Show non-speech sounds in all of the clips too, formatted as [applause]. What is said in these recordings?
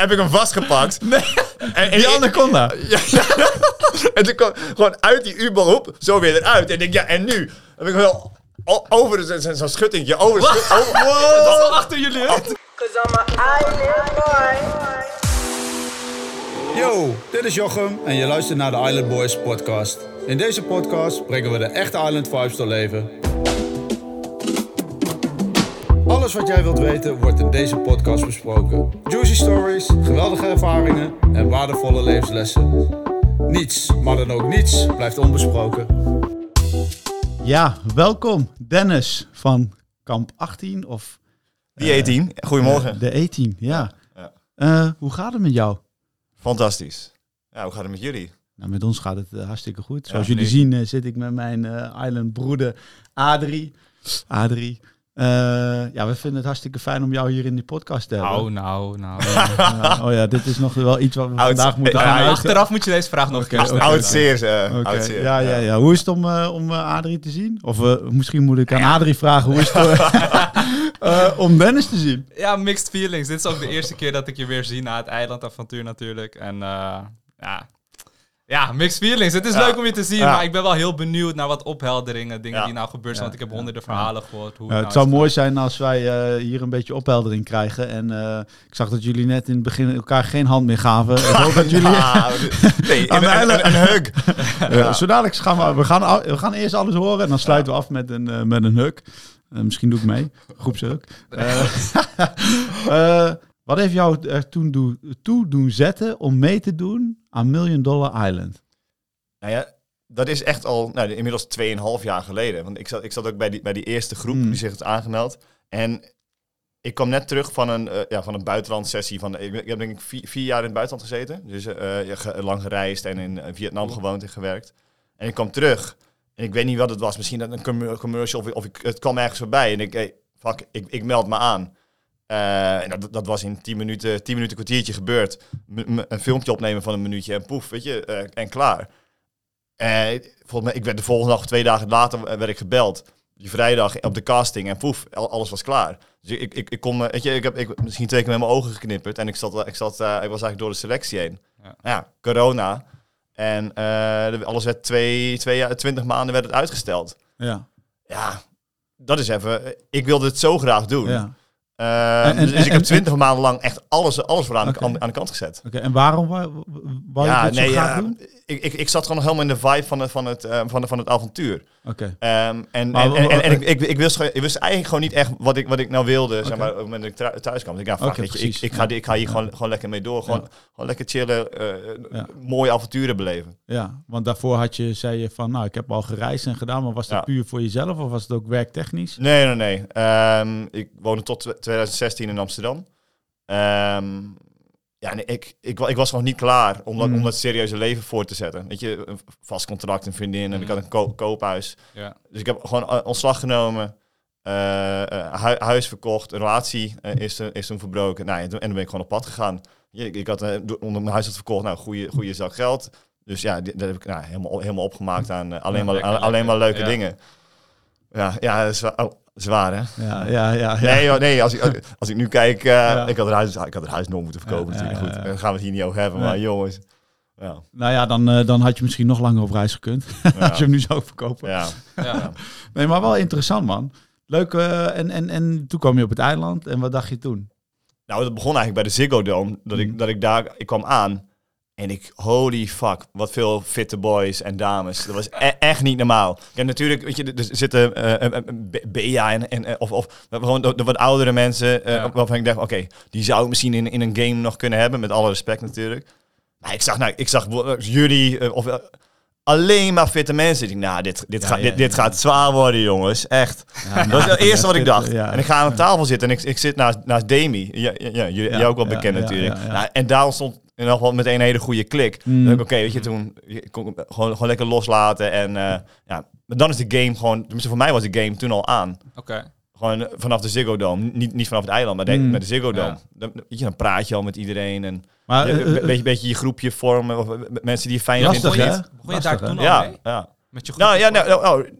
heb ik hem vastgepakt. [laughs] Nee, En, en, die anaconda. [laughs] Ja, en toen kwam gewoon uit die U-boot zo weer eruit. En ik denk, ja, en nu? heb ik wel over de- zo'n zo'n schuttingje, over de schut- over- Dat is achter jullie. Yo, dit is Jochem en je luistert naar de Island Boys podcast. In deze podcast brengen we de echte Island vibes tot leven. Alles wat jij wilt weten wordt in deze podcast besproken. Juicy stories, geweldige ervaringen en waardevolle levenslessen. Niets, maar dan ook niets, blijft onbesproken. Ja, welkom Dennis van kamp 18 of Die E10, goedemorgen. de E-team. Ja. Ja. Eh, hoe gaat het met jou? Fantastisch. Ja, hoe gaat het met jullie? Nou, met ons gaat het eh, hartstikke goed. Zoals Ja, jullie nee. zien eh, zit ik met mijn eh, Island broeder Adrie. Adrie. Eh, ja, we vinden het hartstikke fijn om jou hier in die podcast te hebben. Nou, nou, nou. [laughs] Ja, oh ja, dit is nog wel iets wat we Oud- vandaag moeten Ja, gaan uit- Achteraf moet je deze vraag nog een keer stellen. Oud zeer, eh. Ja, ja, ja. Hoe is het om, eh, om Adrie te zien? Of eh, misschien moet ik aan Adrie vragen, hoe is het [laughs] [laughs] om Dennis te zien? Ja, mixed feelings. Dit is ook de eerste keer dat ik je weer zie na het eilandavontuur natuurlijk. En eh, ja... Ja, mixed feelings. Het is Ja. leuk om je te zien, Ja. maar ik ben wel heel benieuwd naar wat ophelderingen, dingen Ja. die nou gebeurd zijn. Ja. Want ik heb honderden verhalen gehoord. Hoe Ja, het nou zou mooi zijn als wij eh, hier een beetje opheldering krijgen. En eh, ik zag dat jullie net in het begin elkaar geen hand meer gaven. Ik hoop dat jullie... [laughs] [laughs] Ah, nee, Aan een, een, hug. [laughs] Eh, zo dadelijk gaan we, we, gaan, we gaan eerst alles horen en dan sluiten we af met een, met een. Eh, misschien doe ik mee, groepshuk. Wat heeft jou er toen toe doen zetten om mee te doen aan Million Dollar Island? Nou ja, dat is echt al nou, inmiddels 2,5 jaar geleden. Want ik zat, ik zat ook bij die, bij die eerste groep Mm. die zich had aangemeld. En ik kwam net terug van een, eh ja, van een buitenlandsessie. Van, ik, ik heb denk ik vier, vier jaar in het buitenland gezeten. Dus eh, lang gereisd en in eh, Vietnam gewoond en gewerkt. En ik kwam terug. En ik weet niet wat het was. Misschien dat een commer- commercial of, of ik, het kwam ergens voorbij. En ik, hey, fuck, ik, ik meld me aan. Eh, en dat, dat was in 10 minuten, 10 minuten kwartiertje gebeurd. M- een filmpje opnemen van een minuutje en poef, weet je, eh, en klaar. Eh, volgens mij, ik werd de volgende dag, twee dagen later, werd ik gebeld. Die vrijdag op de casting en poef, al- alles was klaar. Dus ik, ik, ik kon, weet je, ik heb ik, misschien twee keer met mijn ogen geknipperd en ik zat, ik zat, ik was eigenlijk door de selectie heen. Ja. Ja, corona. En alles werd twee, twee twintig maanden werd het uitgesteld. Ja, Ja, dat is even, ik wilde het zo graag doen. ja. Eh, En- en- dus ik en- heb twintig maanden lang echt alles, alles voor aan, de, aan, aan de kant gezet. Oké, en waarom wou, wou je dit zo graag ja, doen? Ik, ik, ik zat gewoon nog helemaal in de vibe van het, van het, eh, van de, van het avontuur. Oké, Ehm, en, Maar en, wa- en, en, wa- en ik, ik, ik, wist, ik wist eigenlijk gewoon niet echt wat ik, wat ik nou wilde, zeg maar, op het moment dat ik thuis kwam. Dus ik weet je, ik, ik, ga, ik ga hier gewoon, gewoon lekker mee door. Gewoon, Ja. gewoon lekker chillen, eh, Ja. mooie avonturen beleven. ja. Want daarvoor had je, zei je van, nou, ik heb al gereisd en gedaan, maar was dat puur voor jezelf of was het ook werktechnisch? Nee, nee, nee. Ehm, ik woonde tot tw- 2016 in Amsterdam. Ehm, ja, nee, ik, ik, ik was nog niet klaar om dat, Mm. om dat serieuze leven voor te zetten. Weet je, een vast contract, een vriendin en ik Mm. had een ko- koophuis. Ja. Dus ik heb gewoon eh, ontslag genomen, eh, eh, hu- huis verkocht, een relatie is, eh, is toen verbroken. Nou, en, toen, en dan ben ik gewoon op pad gegaan. Je, ik, ik had onder mijn huis had verkocht, nou, goede, goede zak geld. Dus ja, dat heb ik nou, helemaal, helemaal opgemaakt aan alleen, Ja, maar, lekker, alleen lekker. maar leuke Ja. dingen. Ja, ja, dat is oh, zwaar hè? Ja, ja, ja. ja. Nee, joh, nee als, ik, als ik nu kijk, eh, Ja. ik, had het huis, ik had het huis nog moeten verkopen Ja, natuurlijk. ja, Goed, ja. daar gaan we het hier niet over hebben, Nee. maar jongens. Ja, Nou ja, dan, eh, dan had je misschien nog langer op reis gekund. [laughs] ja, Als je hem nu zou verkopen. ja. Ja. [laughs] Nee, maar wel interessant, man. Leuk. eh, en, en, en toen kwam je op het eiland. En wat dacht je toen? Nou, dat begon eigenlijk bij de Ziggo Dome. Dat, Mm. ik, dat ik daar, ik kwam aan en ik, holy fuck, wat veel fitte boys en dames. Dat was e- echt niet normaal. Ja, natuurlijk, weet je, er zitten eh, eh, eh, B- Bea en, en eh, of, of gewoon de, de wat oudere mensen, eh, Ja. waarvan ik dacht, oké, die zou ik misschien in, in een game nog kunnen hebben, met alle respect natuurlijk. Maar ik zag, nou, ik zag jullie, eh, of eh, alleen maar fitte mensen. Ik nou, dit, dit, Ja, gaat, ja, dit, dit ja. gaat zwaar worden, jongens. Echt. dat was het eerste wat ik [laughs] dacht. En ik ga aan tafel zitten en ik, ik zit naast, naast Demi. Ja, ja, jij ook wel bekend natuurlijk. Nou, en daar ontstond in ieder geval meteen een hele goede klik. Mm. Dan Oké, weet je, toen je kon gewoon, gewoon lekker loslaten. En eh, ja, maar dan is de game gewoon, tenminste voor mij was de game toen al aan. Oké. Gewoon vanaf de Ziggo Dome. Niet, niet vanaf het eiland, maar de- Mm. met de Ziggo Dome. Ja. Dan, weet je, dan praat je al met iedereen. En Maar, je- een eh, beetje, beetje je groepje vormen. Of, mensen die je fijn Lastig, vindt. of hè? niet. Begon je daar Lastig, hè? toen al Ja, mee? ja. Met je groep? Nou ja, nou, nou, nou,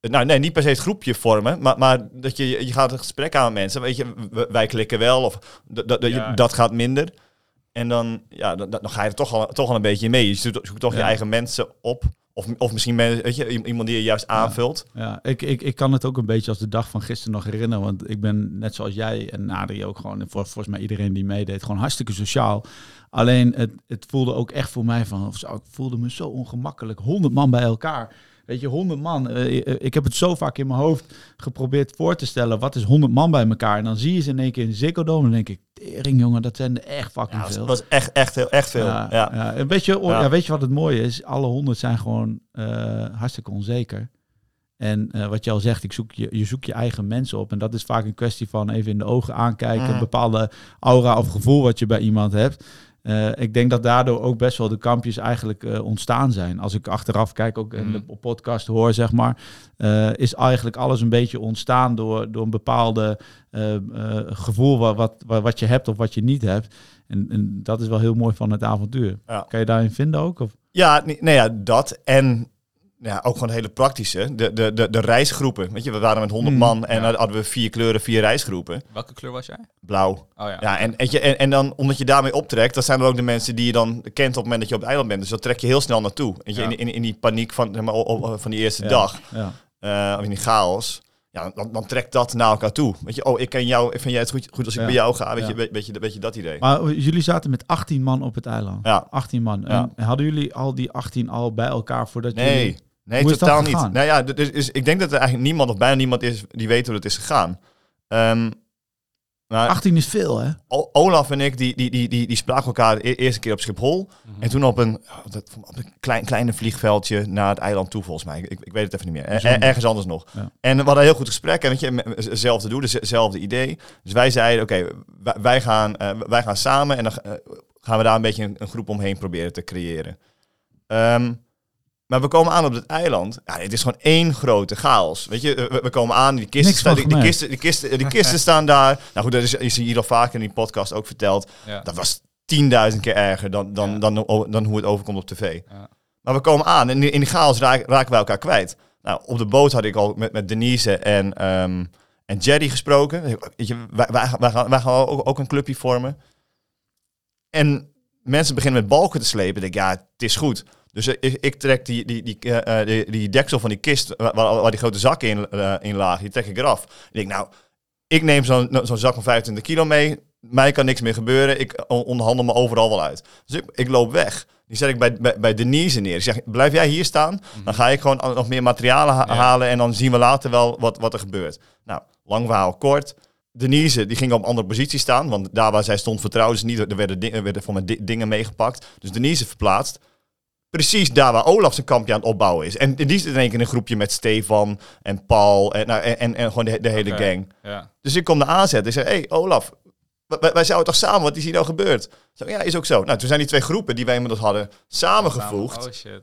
nou, nee, niet per se het groepje vormen, maar, maar dat je, je gaat een gesprek aan met mensen. Weet je, wij klikken wel of dat, Ja. dat gaat minder. En dan, ja, dan, dan ga je er toch al, toch al een beetje mee. Je zoekt, toch je eigen mensen op. Of, of misschien weet je, iemand die je juist aanvult. Ja, ik, ik, ik kan het ook een beetje als de dag van gisteren nog herinneren. Want ik ben net zoals jij en Adrie ook gewoon, en vol- volgens mij iedereen die meedeed, gewoon hartstikke sociaal. Alleen het, het voelde ook echt voor mij van, of zo, ik voelde me zo ongemakkelijk. 100 man bij elkaar. Weet je, 100 man. Eh, eh, ik heb het zo vaak in mijn hoofd geprobeerd voor te stellen. Wat is 100 man bij elkaar? En dan zie je ze in één keer in Ziggo Dome. En dan denk ik, tering jongen, dat zijn er echt fucking Ja, dat veel. was- was echt, echt, heel, echt veel. Ja, Ja, ja. En weet, je, oh, Ja. weet je wat het mooie is? Alle honderd zijn gewoon eh, hartstikke onzeker. En eh, wat je al zegt, ik zoek je, je zoekt je eigen mensen op. En dat is vaak een kwestie van even in de ogen aankijken. Mhm. Een bepaalde aura of gevoel wat je bij iemand hebt. Eh, ik denk dat daardoor ook best wel de kampjes eigenlijk eh, ontstaan zijn. Als ik achteraf kijk, ook in Mhm. de podcast hoor, zeg maar, eh, is eigenlijk alles een beetje ontstaan door, door een bepaalde gevoel wat, wat, wat, je hebt of wat je niet hebt. En, en dat is wel heel mooi van het avontuur. Ja. Kan je daarin vinden ook? Of? Ja, nee, nee, ja, dat. En ja, ook gewoon hele praktische. De, de, de, de reisgroepen. Weet je, we waren met 100 Mm, man en ja. dan hadden we vier kleuren, vier reisgroepen. Welke kleur was jij? Blauw. Oh ja. Ja, en, weet je, en, en dan omdat je daarmee optrekt, dat zijn er ook de mensen die je dan kent op het moment dat je op het eiland bent. Dus dat trek je heel snel naartoe. Weet je, Ja. in, in, in die paniek van, zeg maar, van die eerste Ja. dag. Ja. eh, of in die chaos. Ja, dan, dan trekt dat naar elkaar toe. Weet je, oh, ik ken jou, vind jij het goed, goed als ik Ja. bij jou ga? Weet, Ja. je, weet, weet, je, weet je dat idee? Maar jullie zaten met 18 man op het eiland. Ja. 18 man. Ja. En hadden jullie al die 18 al bij elkaar voordat Nee, jullie... nee Hoe is dat totaal niet. Nou ja, dus, is, ik denk dat er eigenlijk niemand of bijna niemand is die weet hoe het is gegaan. Ehm, maar 18 is veel, hè? Olaf en ik, die, die, die, die, die spraken elkaar de e- eerste keer op Schiphol. En toen op een, oh, dat, op een klein, kleine vliegveldje naar het eiland toe, volgens mij. Ik, ik weet het even niet meer. Er- ergens anders nog. Ja. En we hadden een heel goed gesprek. En weet je, hetzelfde doel, dus hetzelfde idee. Dus wij zeiden, oké, wij, wij, gaan, eh, wij gaan samen en dan eh, gaan we daar een beetje een, een groep omheen proberen te creëren. Ehm, maar we komen aan op het eiland. Ja, het is gewoon één grote chaos. Weet je, we, we komen aan, die kisten, staan, die, kisten, die, kisten, die kisten staan daar. Nou goed, dat is, is hier al vaker in die podcast ook verteld. Ja. Dat was tienduizend keer erger dan, dan, Ja. dan, dan, dan hoe het overkomt op tv. Ja. Maar we komen aan en in in die chaos raken, raken wij elkaar kwijt. Nou, op de boot had ik al met, met Denise en, ehm, en Jerry gesproken. Weet je, wij, wij, wij gaan, wij gaan ook, ook een clubje vormen. En mensen beginnen met balken te slepen. Ik denk, ja, het is goed. Dus ik, ik trek die, die, die, eh, eh, die, die deksel van die kist, waar, waar die grote zakken in, eh, in lagen, die trek ik eraf. Ik denk, nou, ik neem zo'n zo'n zak van 25 kilo mee. Mij kan niks meer gebeuren. Ik on- onderhandel me overal wel uit. Dus ik, ik loop weg. Die zet ik bij, bij, bij Denise neer. Ik zeg, blijf jij hier staan? Dan ga ik gewoon nog meer materialen ha- halen. En dan zien we later wel wat, wat er gebeurt. Nou, lang verhaal kort. Denise die ging op een andere positie staan. Want daar waar zij stond vertrouwden ze niet. Er werden, er werden voor mij di- dingen meegepakt. Dus Denise verplaatst. Precies daar waar Olaf zijn kampje aan het opbouwen is. En die zit in één keer in een groepje met Stefan en Paul. En, nou, en, en, en gewoon de, de hele gang. Ja. Dus ik kom er aanzetten. Ik zeg, hé hey, Olaf, wij, wij zouden toch samen, wat is hier nou gebeurd? Zo, ja, is ook zo. Nou, toen zijn die twee groepen die wij inmiddels hadden samengevoegd. Oh shit.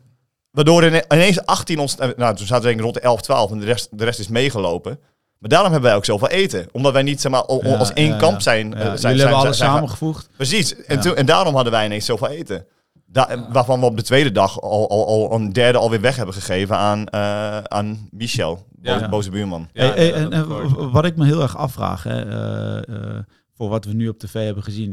Waardoor er ineens 18 ons... eh, Nou, toen zaten we rond de 11, 12 en de rest, de rest is meegelopen. Maar daarom hebben wij ook zoveel eten. Omdat wij niet zeg maar, Ja, als één ja, kamp zijn. Ja, eh, zijn jullie zijn- hebben zijn- alles samengevoegd. Precies. En, toen, en daarom hadden wij ineens zoveel eten. Da- Waarvan we op de tweede dag al, al, al een derde alweer weg hebben gegeven aan, eh, aan Michel, boze, Ja. boze buurman. Ja, Hey, hey, ja, en, en wat ik me heel erg afvraag, hè, eh, eh, voor wat we nu op tv hebben gezien.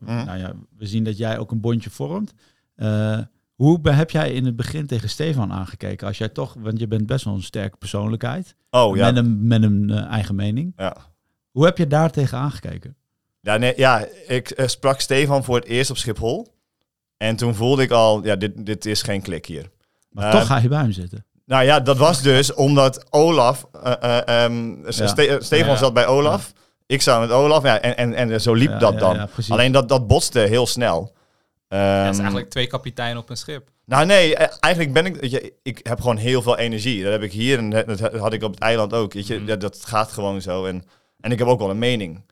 Mhm. nou ja, we zien dat jij ook een bondje vormt. Eh, hoe heb jij in het begin tegen Stefan aangekeken? Als jij toch, want je bent best wel een sterke persoonlijkheid. Oh ja. Met een, met een eigen mening. ja. Hoe heb je daar tegen aangekeken? Ja, nee, ja ik sprak Stefan voor het eerst op Schiphol. En toen voelde ik al, ja, dit, dit is geen klik hier. Maar Eh, toch ga je bij hem zitten. Nou ja, dat was dus omdat Olaf, eh, eh, ehm, Ja. Ste- eh, Stefan Ja. zat bij Olaf. Ik zat met Olaf ja, en, en, en zo liep Ja, dat ja, dan. Alleen dat, dat botste heel snel. Ja, het is Ehm, eigenlijk twee kapiteinen op een schip. Nou nee, eh, eigenlijk ben ik, weet je, ik heb gewoon heel veel energie. Dat heb ik hier en dat had ik op het eiland ook. Weet je, Mhm. dat, dat gaat gewoon zo. En, en ik heb ook wel een mening.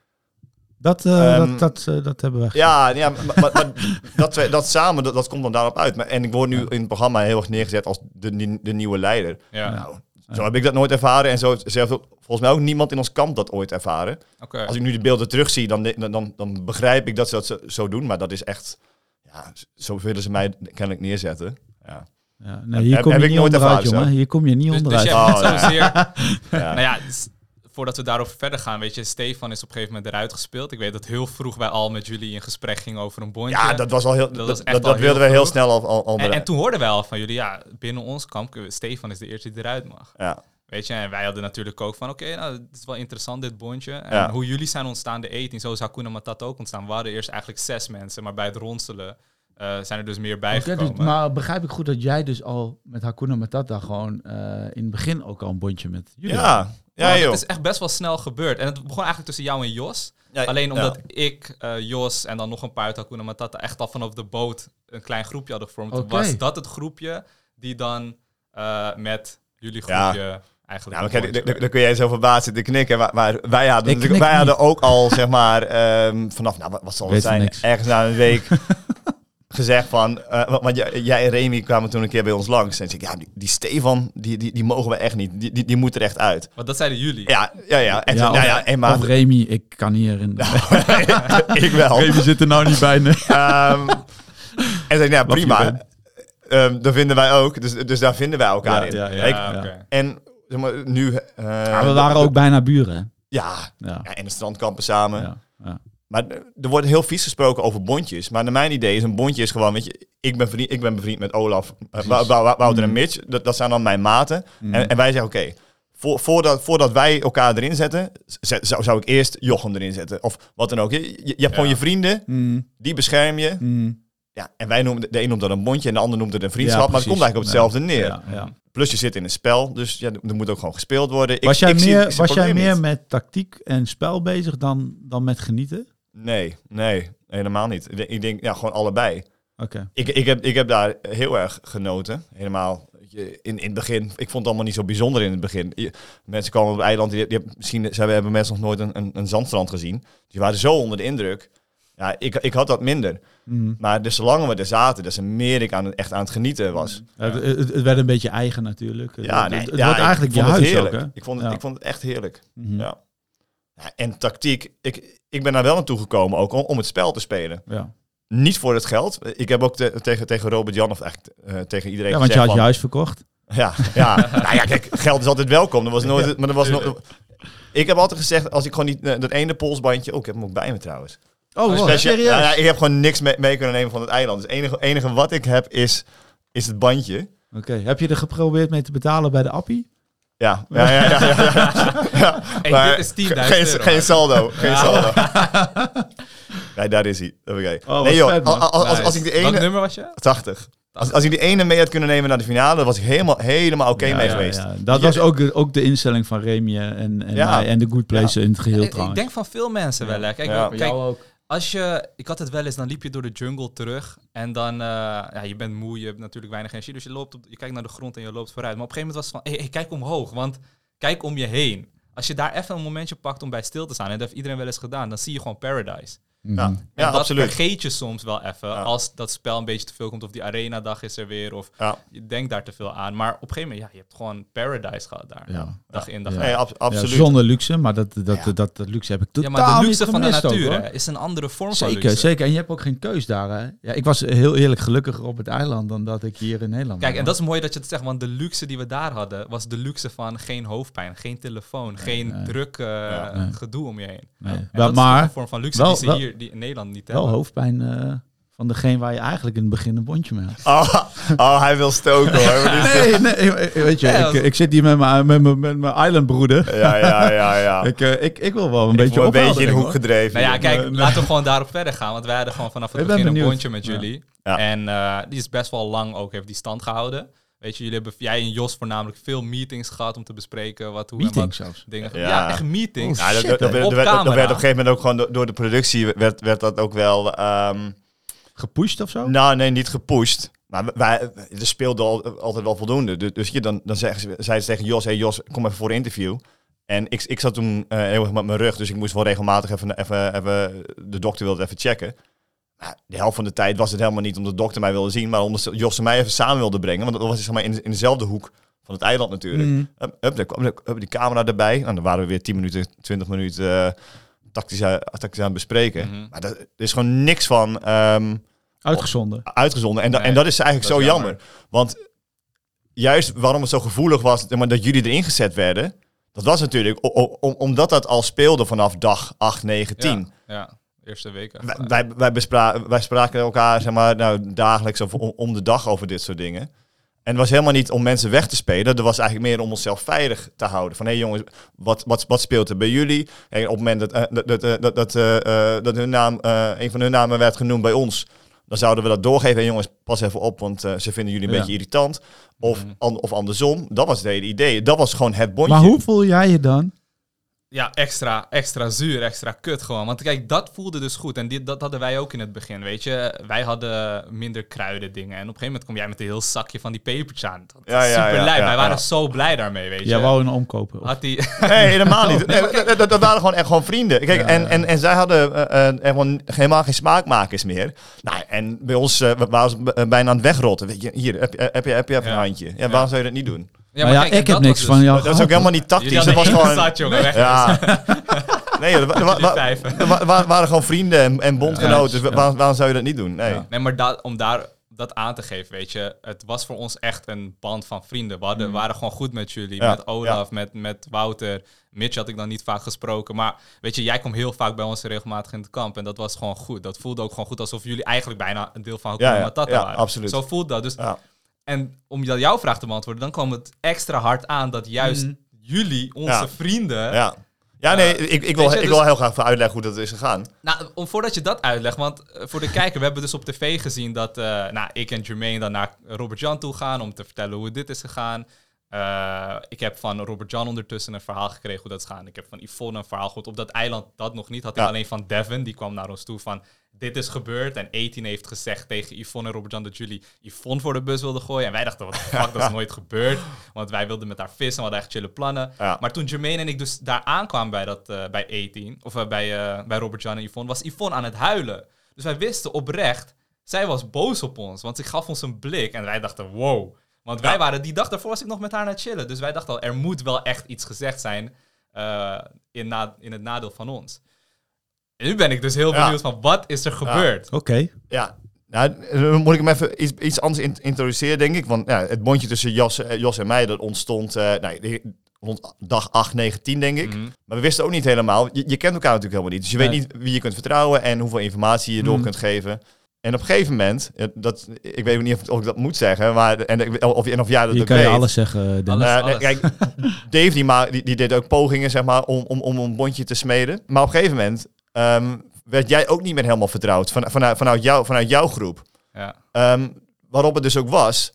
Dat, eh, Ehm, dat, dat, eh, dat hebben we. Ja, ja maar, maar, maar [laughs] dat, dat samen, dat, dat komt dan daarop uit. Maar, en ik word nu in het programma heel erg neergezet als de, de, nieuwe leider. Ja, Nou, zo heb ik dat nooit ervaren. En zo heeft ook volgens mij ook niemand in ons kamp dat ooit ervaren. oké. Als ik nu de beelden terugzie, dan, dan, dan, dan begrijp ik dat ze dat zo, zo doen. Maar dat is echt... Ja, zo willen ze mij kennelijk neerzetten. Ja. Ja, nee, hier Heb- kom heb je ik niet nooit onderuit, ervaren, jongen. Hier kom je niet Dus, dus onderuit. Oh, ja. Ja. Nou ja, dus voordat we daarover verder gaan, weet je, Stefan is op een gegeven moment eruit gespeeld. Ik weet dat heel vroeg wij al met jullie in gesprek gingen over een bondje. Ja, dat was al heel. Dat Dat, wilden we heel snel al, al, al en, en toen hoorden wij al van jullie, ja, binnen ons kamp, Stefan is de eerste die eruit mag. Ja. Weet je, en wij hadden natuurlijk ook van, oké, nou, het is wel interessant dit bondje. En Ja. hoe jullie zijn ontstaan, de 18, zo is Hakuna Matata ook ontstaan. We hadden eerst eigenlijk zes mensen, maar bij het ronselen eh, zijn er dus meer bijgekomen. dus- maar begrijp ik goed dat jij dus al met Hakuna Matata gewoon eh, in het begin ook al een bondje met jullie had? Ja, joh. Het is echt best wel snel gebeurd. En het begon eigenlijk tussen jou en Jos. Ja, Alleen omdat ja. ik, eh, Jos en dan nog een paar uit Hakuna Matata echt al vanaf de boot een klein groepje hadden gevormd. Oké. Was dat het groepje die dan eh, met jullie Ja. groepje eigenlijk... Ja, kijk, dan- dan- kun jij zo verbaasd zitten knikken. Maar, maar wij hadden, wij hadden ook al, [laughs] zeg maar, ehm, vanaf, nou, wat, zal het Weet zijn? Ergens na een week [laughs] gezegd van, eh, want- jij, en Remy kwamen toen een keer bij ons langs. En zei ik, ja, die, die Stefan, die, die, die mogen we echt niet. Die, die, die moet er echt uit. Want dat zeiden jullie. Ja, ja, ja. En Ja, of, nou ja, en maar, of Remy, ik kan niet herinneren. [laughs] [laughs] ik wel. Remy zit er nou niet bij. nee. Ehm, en zei ik, ja, prima. Ehm, dat vinden wij ook. Dus, dus daar vinden wij elkaar Ja, in. ja, ja. Ik- Ja, Ja. oké. En zeg maar, nu... eh, Ja, we waren ook bijna buren. hè? Ja, Ja. ja, en de strandkampen samen. Ja. Maar er wordt heel vies gesproken over bondjes. Maar naar mijn idee is een bondje is gewoon, weet je, ik ben, vriend, ik ben bevriend met Olaf, uh, Wou- Wouter en Mitch. Dat, dat zijn dan mijn maten. En, en wij zeggen, oké, voor, voordat, voordat wij elkaar erin zetten, zet- zou, zou ik eerst Jochem erin zetten. Of wat dan ook. Je, je, je hebt gewoon je vrienden, Mm, die bescherm je. mm. Ja, en wij noemen, de een noemt dat een bondje en de ander noemt het een vriendschap. Ja, maar het komt eigenlijk op hetzelfde neer. Ja, ja. Plus je zit in een spel, dus ja, er moet ook gewoon gespeeld worden. Ik- Was jij ik meer, zie was jij meer met tactiek en spel bezig dan, dan met genieten? Nee, nee, helemaal niet. Ik denk, ja, gewoon allebei. Oké. Ik, ik, heb, ik heb daar heel erg genoten. Helemaal je, in, in het begin. Ik vond het allemaal niet zo bijzonder in het begin. Je- mensen komen op het eiland. Die, die hebben, misschien ze hebben mensen nog nooit een, een, een zandstrand gezien. Die waren zo onder de indruk. Ja, ik, ik had dat minder. Mm. Maar dus zolang we er zaten, des te meer ik aan, echt aan het genieten was. Het, het, het werd een beetje eigen natuurlijk. Ja, het, nee, het ja, wordt eigenlijk je vond het huis ook, hè? Ik vond het, ik vond het echt heerlijk. Mhm. Ja. Ja, en tactiek. Ik, ik ben daar wel naartoe gekomen ook om, om het spel te spelen. Ja. Niet voor het geld. Ik heb ook te- tegen, tegen Robert Jan, of echt eh, tegen iedereen ja, want je had je huis verkocht. Ja, ja. [laughs] nou ja, kijk, geld is altijd welkom. Er was nooit, maar er was nog. Ik heb altijd gezegd, als ik gewoon niet eh, dat ene polsbandje. Oh, ik heb hem ook bij me trouwens. Oh, wow, Speciaal- serieus? Ja, ja, ik heb gewoon niks mee, mee kunnen nemen van het eiland. Dus het enige, enige wat ik heb is, is het bandje. Oké, heb je er geprobeerd mee te betalen bij de appie? Ja, ja, ja. ja, ja, ja. Ja, Hey, maar dit is 10.000 geen, euro. geen saldo. Geen saldo. [laughs] Nee, daar is hij. Oké. wat nee joh, vet, als, als, als, Nice. ik die ene... nummer was je? 80. Als, als ik die ene mee had kunnen nemen naar de finale, was ik helemaal, helemaal oké Ja, mee ja, geweest. ja. Dat Je- was ook, ook de instelling van Remy en, en, en de Good Place in het geheel Ik, ik trouwens. denk van veel mensen wel. Hè. Kijk, Ja. kijk als je... Ik had het wel eens, dan liep je door de jungle terug. En dan... eh, ja, je bent moe, je hebt natuurlijk weinig energie. Dus je, loopt op, je kijkt naar de grond en je loopt vooruit. Maar op een gegeven moment was het van... Hey, kijk omhoog, want kijk om je heen. Als je daar even een momentje pakt om bij stil te staan... En dat heeft iedereen wel eens gedaan. Dan zie je gewoon paradise. Mhm. Ja, En ja dat absoluut. vergeet je soms wel even. Ja. Als dat spel een beetje te veel komt. Of die arena dag is er weer. Of Ja. je denkt daar te veel aan. Maar op een gegeven moment... Ja, je hebt gewoon paradise gehad daar. Ja. Dag in, dag Ja. uit. Ab- Ja, absoluut. zonder luxe, maar dat, dat, Ja. dat, dat, luxe heb ik Ja, totaal maar de niet luxe van de gemist ook, natuur hè, is een andere vorm van luxe. zeker. En je hebt ook geen keus daar. Hè? Ja, ik was heel eerlijk gelukkiger op het eiland dan dat ik hier in Nederland Kijk, en dat is mooi dat je het zegt, want de luxe die we daar hadden, was de luxe van geen hoofdpijn, geen telefoon, geen nee. druk eh, Nee. gedoe om je heen. Wel, dat is maar een vorm van luxe wel- die ze wel- hier die in Nederland niet wel hebben. hoofdpijn eh, van degene waar je eigenlijk in het begin een bondje mee had. Oh, oh, hij wil stoken hoor. [laughs] Nee, nee, weet je, Ja, ik, ik zit hier met mijn, met mijn, met mijn islandbroeder. Ja, ja, ja, ja. [laughs] Ik, eh, ik, ik wil wel een Ik beetje een beetje in de hoek hoor. gedreven. Nou ja, kijk, Nee, laten we gewoon daarop verder gaan, want wij hadden gewoon vanaf het Ik ben begin een bondje met jullie. Ja. En eh, die is best wel lang ook, heeft die stand gehouden. Weet je, jullie hebben, jij en Jos voornamelijk veel meetings gehad om te bespreken wat, hoe en Meeting wat zelfs. dingen. Ja. Ja. echt meetings. Ja, dat, Shit, dat, werd, Op dat werd- dat camera. werd op een gegeven moment ook gewoon door, door de productie werd, werd dat ook wel... ehm, Gepusht of zo? nou, nee, niet gepusht. Maar wij, er speelde al, altijd wel voldoende. Dus, dus je, dan, dan zeggen ze, zei ze tegen Jos, hey Jos, kom even voor een interview. En ik, ik zat toen eh, heel erg met mijn rug, dus ik moest wel regelmatig even, even, even de dokter wilde even checken. Nou, de helft van de tijd was het helemaal niet omdat de dokter mij wilde zien, maar omdat Jos en mij even samen wilde brengen. Want dat was zeg maar, in, in dezelfde hoek van het eiland natuurlijk. Mm. Hup, hup, daar kwam hup, die camera erbij. En dan waren we weer 10 minuten, 20 minuten eh, tactisch, aan- tactisch aan het bespreken. Mhm. Maar dat, er is gewoon niks van ehm, Uitgezonden. uitgezonden. En, da- Nee, en dat is eigenlijk dat zo is jammer. jammer. Want juist waarom het zo gevoelig was maar, dat jullie erin gezet werden. Dat was natuurlijk, om- omdat dat al speelde vanaf dag 8, 9, 10. Ja, ja, eerste weken. Wij, wij, wij, bespra- wij spraken elkaar zeg maar, nou, dagelijks of om, om de dag over dit soort dingen. En het was helemaal niet om mensen weg te spelen. Dat was eigenlijk meer om onszelf veilig te houden. Van hé hey jongens, wat, wat, wat speelt er bij jullie? En op het moment dat, eh, dat, dat, eh, dat, dat, eh, eh, dat hun naam, eh, een van hun namen werd genoemd bij ons, dan zouden we dat doorgeven. Hey jongens, pas even op, want eh, ze vinden jullie een Ja. beetje irritant. Of, Mhm. an- of andersom. Dat was het hele idee. Dat was gewoon het bondje. Maar hoe voel jij je dan? Ja, extra, extra zuur, extra kut gewoon. Want kijk, dat voelde dus goed. En dit, dat hadden wij ook in het begin, weet je. Wij hadden minder kruiden dingen. En op een gegeven moment kom jij met een heel zakje van die pepertjes aan. Dat Ja, is ja, super ja, lijp. ja, wij waren zo blij daarmee, weet je. Jij wou een omkopen. of- Had die... [laughs] Nee, helemaal niet. [laughs] Nee, dat, dat- dat waren gewoon echt gewoon vrienden. Kijk, Ja, en, ja. en, en zij hadden eh, eh, gewoon helemaal geen smaakmakers meer. Nou, en bij ons eh, waren ze bijna aan het wegrotten. Weet je, hier, heb je, heb je, heb je een handje. Ja, waarom zou je dat niet doen? Ja, maar ja, kijk, ik heb niks van dus- jou Dat is ook helemaal niet tactisch. Dat was gewoon... jongen, weg. Ja. [laughs] Nee, er wa- wa- wa- waren gewoon vrienden en, en bondgenoten. Ja. Dus waarom, waarom zou je dat niet doen? Nee. Ja. Nee, maar da- om daar dat aan te geven, weet je, het was voor ons echt een band van vrienden. We hadden, waren gewoon goed met jullie, Ja, met Olaf, met, met Wouter. Mitch had ik dan niet vaak gesproken, maar weet je, jij kwam heel vaak bij ons regelmatig in het kamp en dat was gewoon goed. Dat voelde ook gewoon goed alsof jullie eigenlijk bijna een deel van Hakuna Ja, ja, Matata ja, waren. absoluut. Zo voelt dat. Dus, Ja. En om jou- jouw vraag te beantwoorden, dan kwam het extra hard aan dat juist Mhm. jullie, onze Ja. vrienden, Ja. Ja, nee, ik, ik, wil, je, ik dus- wil heel graag uitleggen hoe dat is gegaan. Nou, om, voordat je dat uitlegt, want eh, voor de kijker, we hebben dus op tv gezien dat eh, nou, ik en Jermaine dan naar Robert Jan toe gaan om te vertellen hoe dit is gegaan. Eh, ik heb van Robert Jan ondertussen een verhaal gekregen hoe dat is gegaan. Ik heb van Yvonne een verhaal gehoord. Op dat eiland dat nog niet. Had ik Ja. alleen van Devin, die kwam naar ons toe van dit is gebeurd. En 18 heeft gezegd tegen Yvonne en Robert Jan dat jullie Yvonne voor de bus wilden gooien. En wij dachten, wat de fuck, dat is [laughs] nooit gebeurd. Want wij wilden met haar vissen, we hadden echt chille plannen. Ja. Maar toen Jermaine en ik dus daar aankwamen bij, dat, eh, bij 18, of eh, bij, eh, bij Robert Jan en Yvonne, was Yvonne aan het huilen. Dus wij wisten oprecht, zij was boos op ons. Want ze gaf ons een blik en wij dachten, wow. Want wij Ja. waren, die dag daarvoor was ik nog met haar aan het chillen. Dus wij dachten al, er moet wel echt iets gezegd zijn in, na, in het nadeel van ons. En nu ben ik dus heel Ja. benieuwd van, wat is er gebeurd? Oké. Ja, nou, dan moet ik hem even iets, iets anders in- introduceren, denk ik. Want ja, het bondje tussen Jos, eh, Jos en mij, dat ontstond eh, nou, die- rond dag 8, 9, 10, denk ik. Mhm. Maar we wisten ook niet helemaal. Je, je kent elkaar natuurlijk helemaal niet. Dus je weet niet wie je kunt vertrouwen en hoeveel informatie je door Mhm. kunt geven. En op een gegeven moment, eh, dat, ik weet niet of, of ik dat moet zeggen, maar en, ik- of, en of jij dat Hier ook kan je weet. alles zeggen, Dennis. Alles. Eh, nee, kijk, Dave die, ma die, die deed ook pogingen zeg maar, om, om, om een bondje te smeden. Maar op een gegeven moment ehm, werd jij ook niet meer helemaal vertrouwd van, vanuit, vanuit, jou, vanuit jouw groep. Ja. Ehm, waarop het dus ook was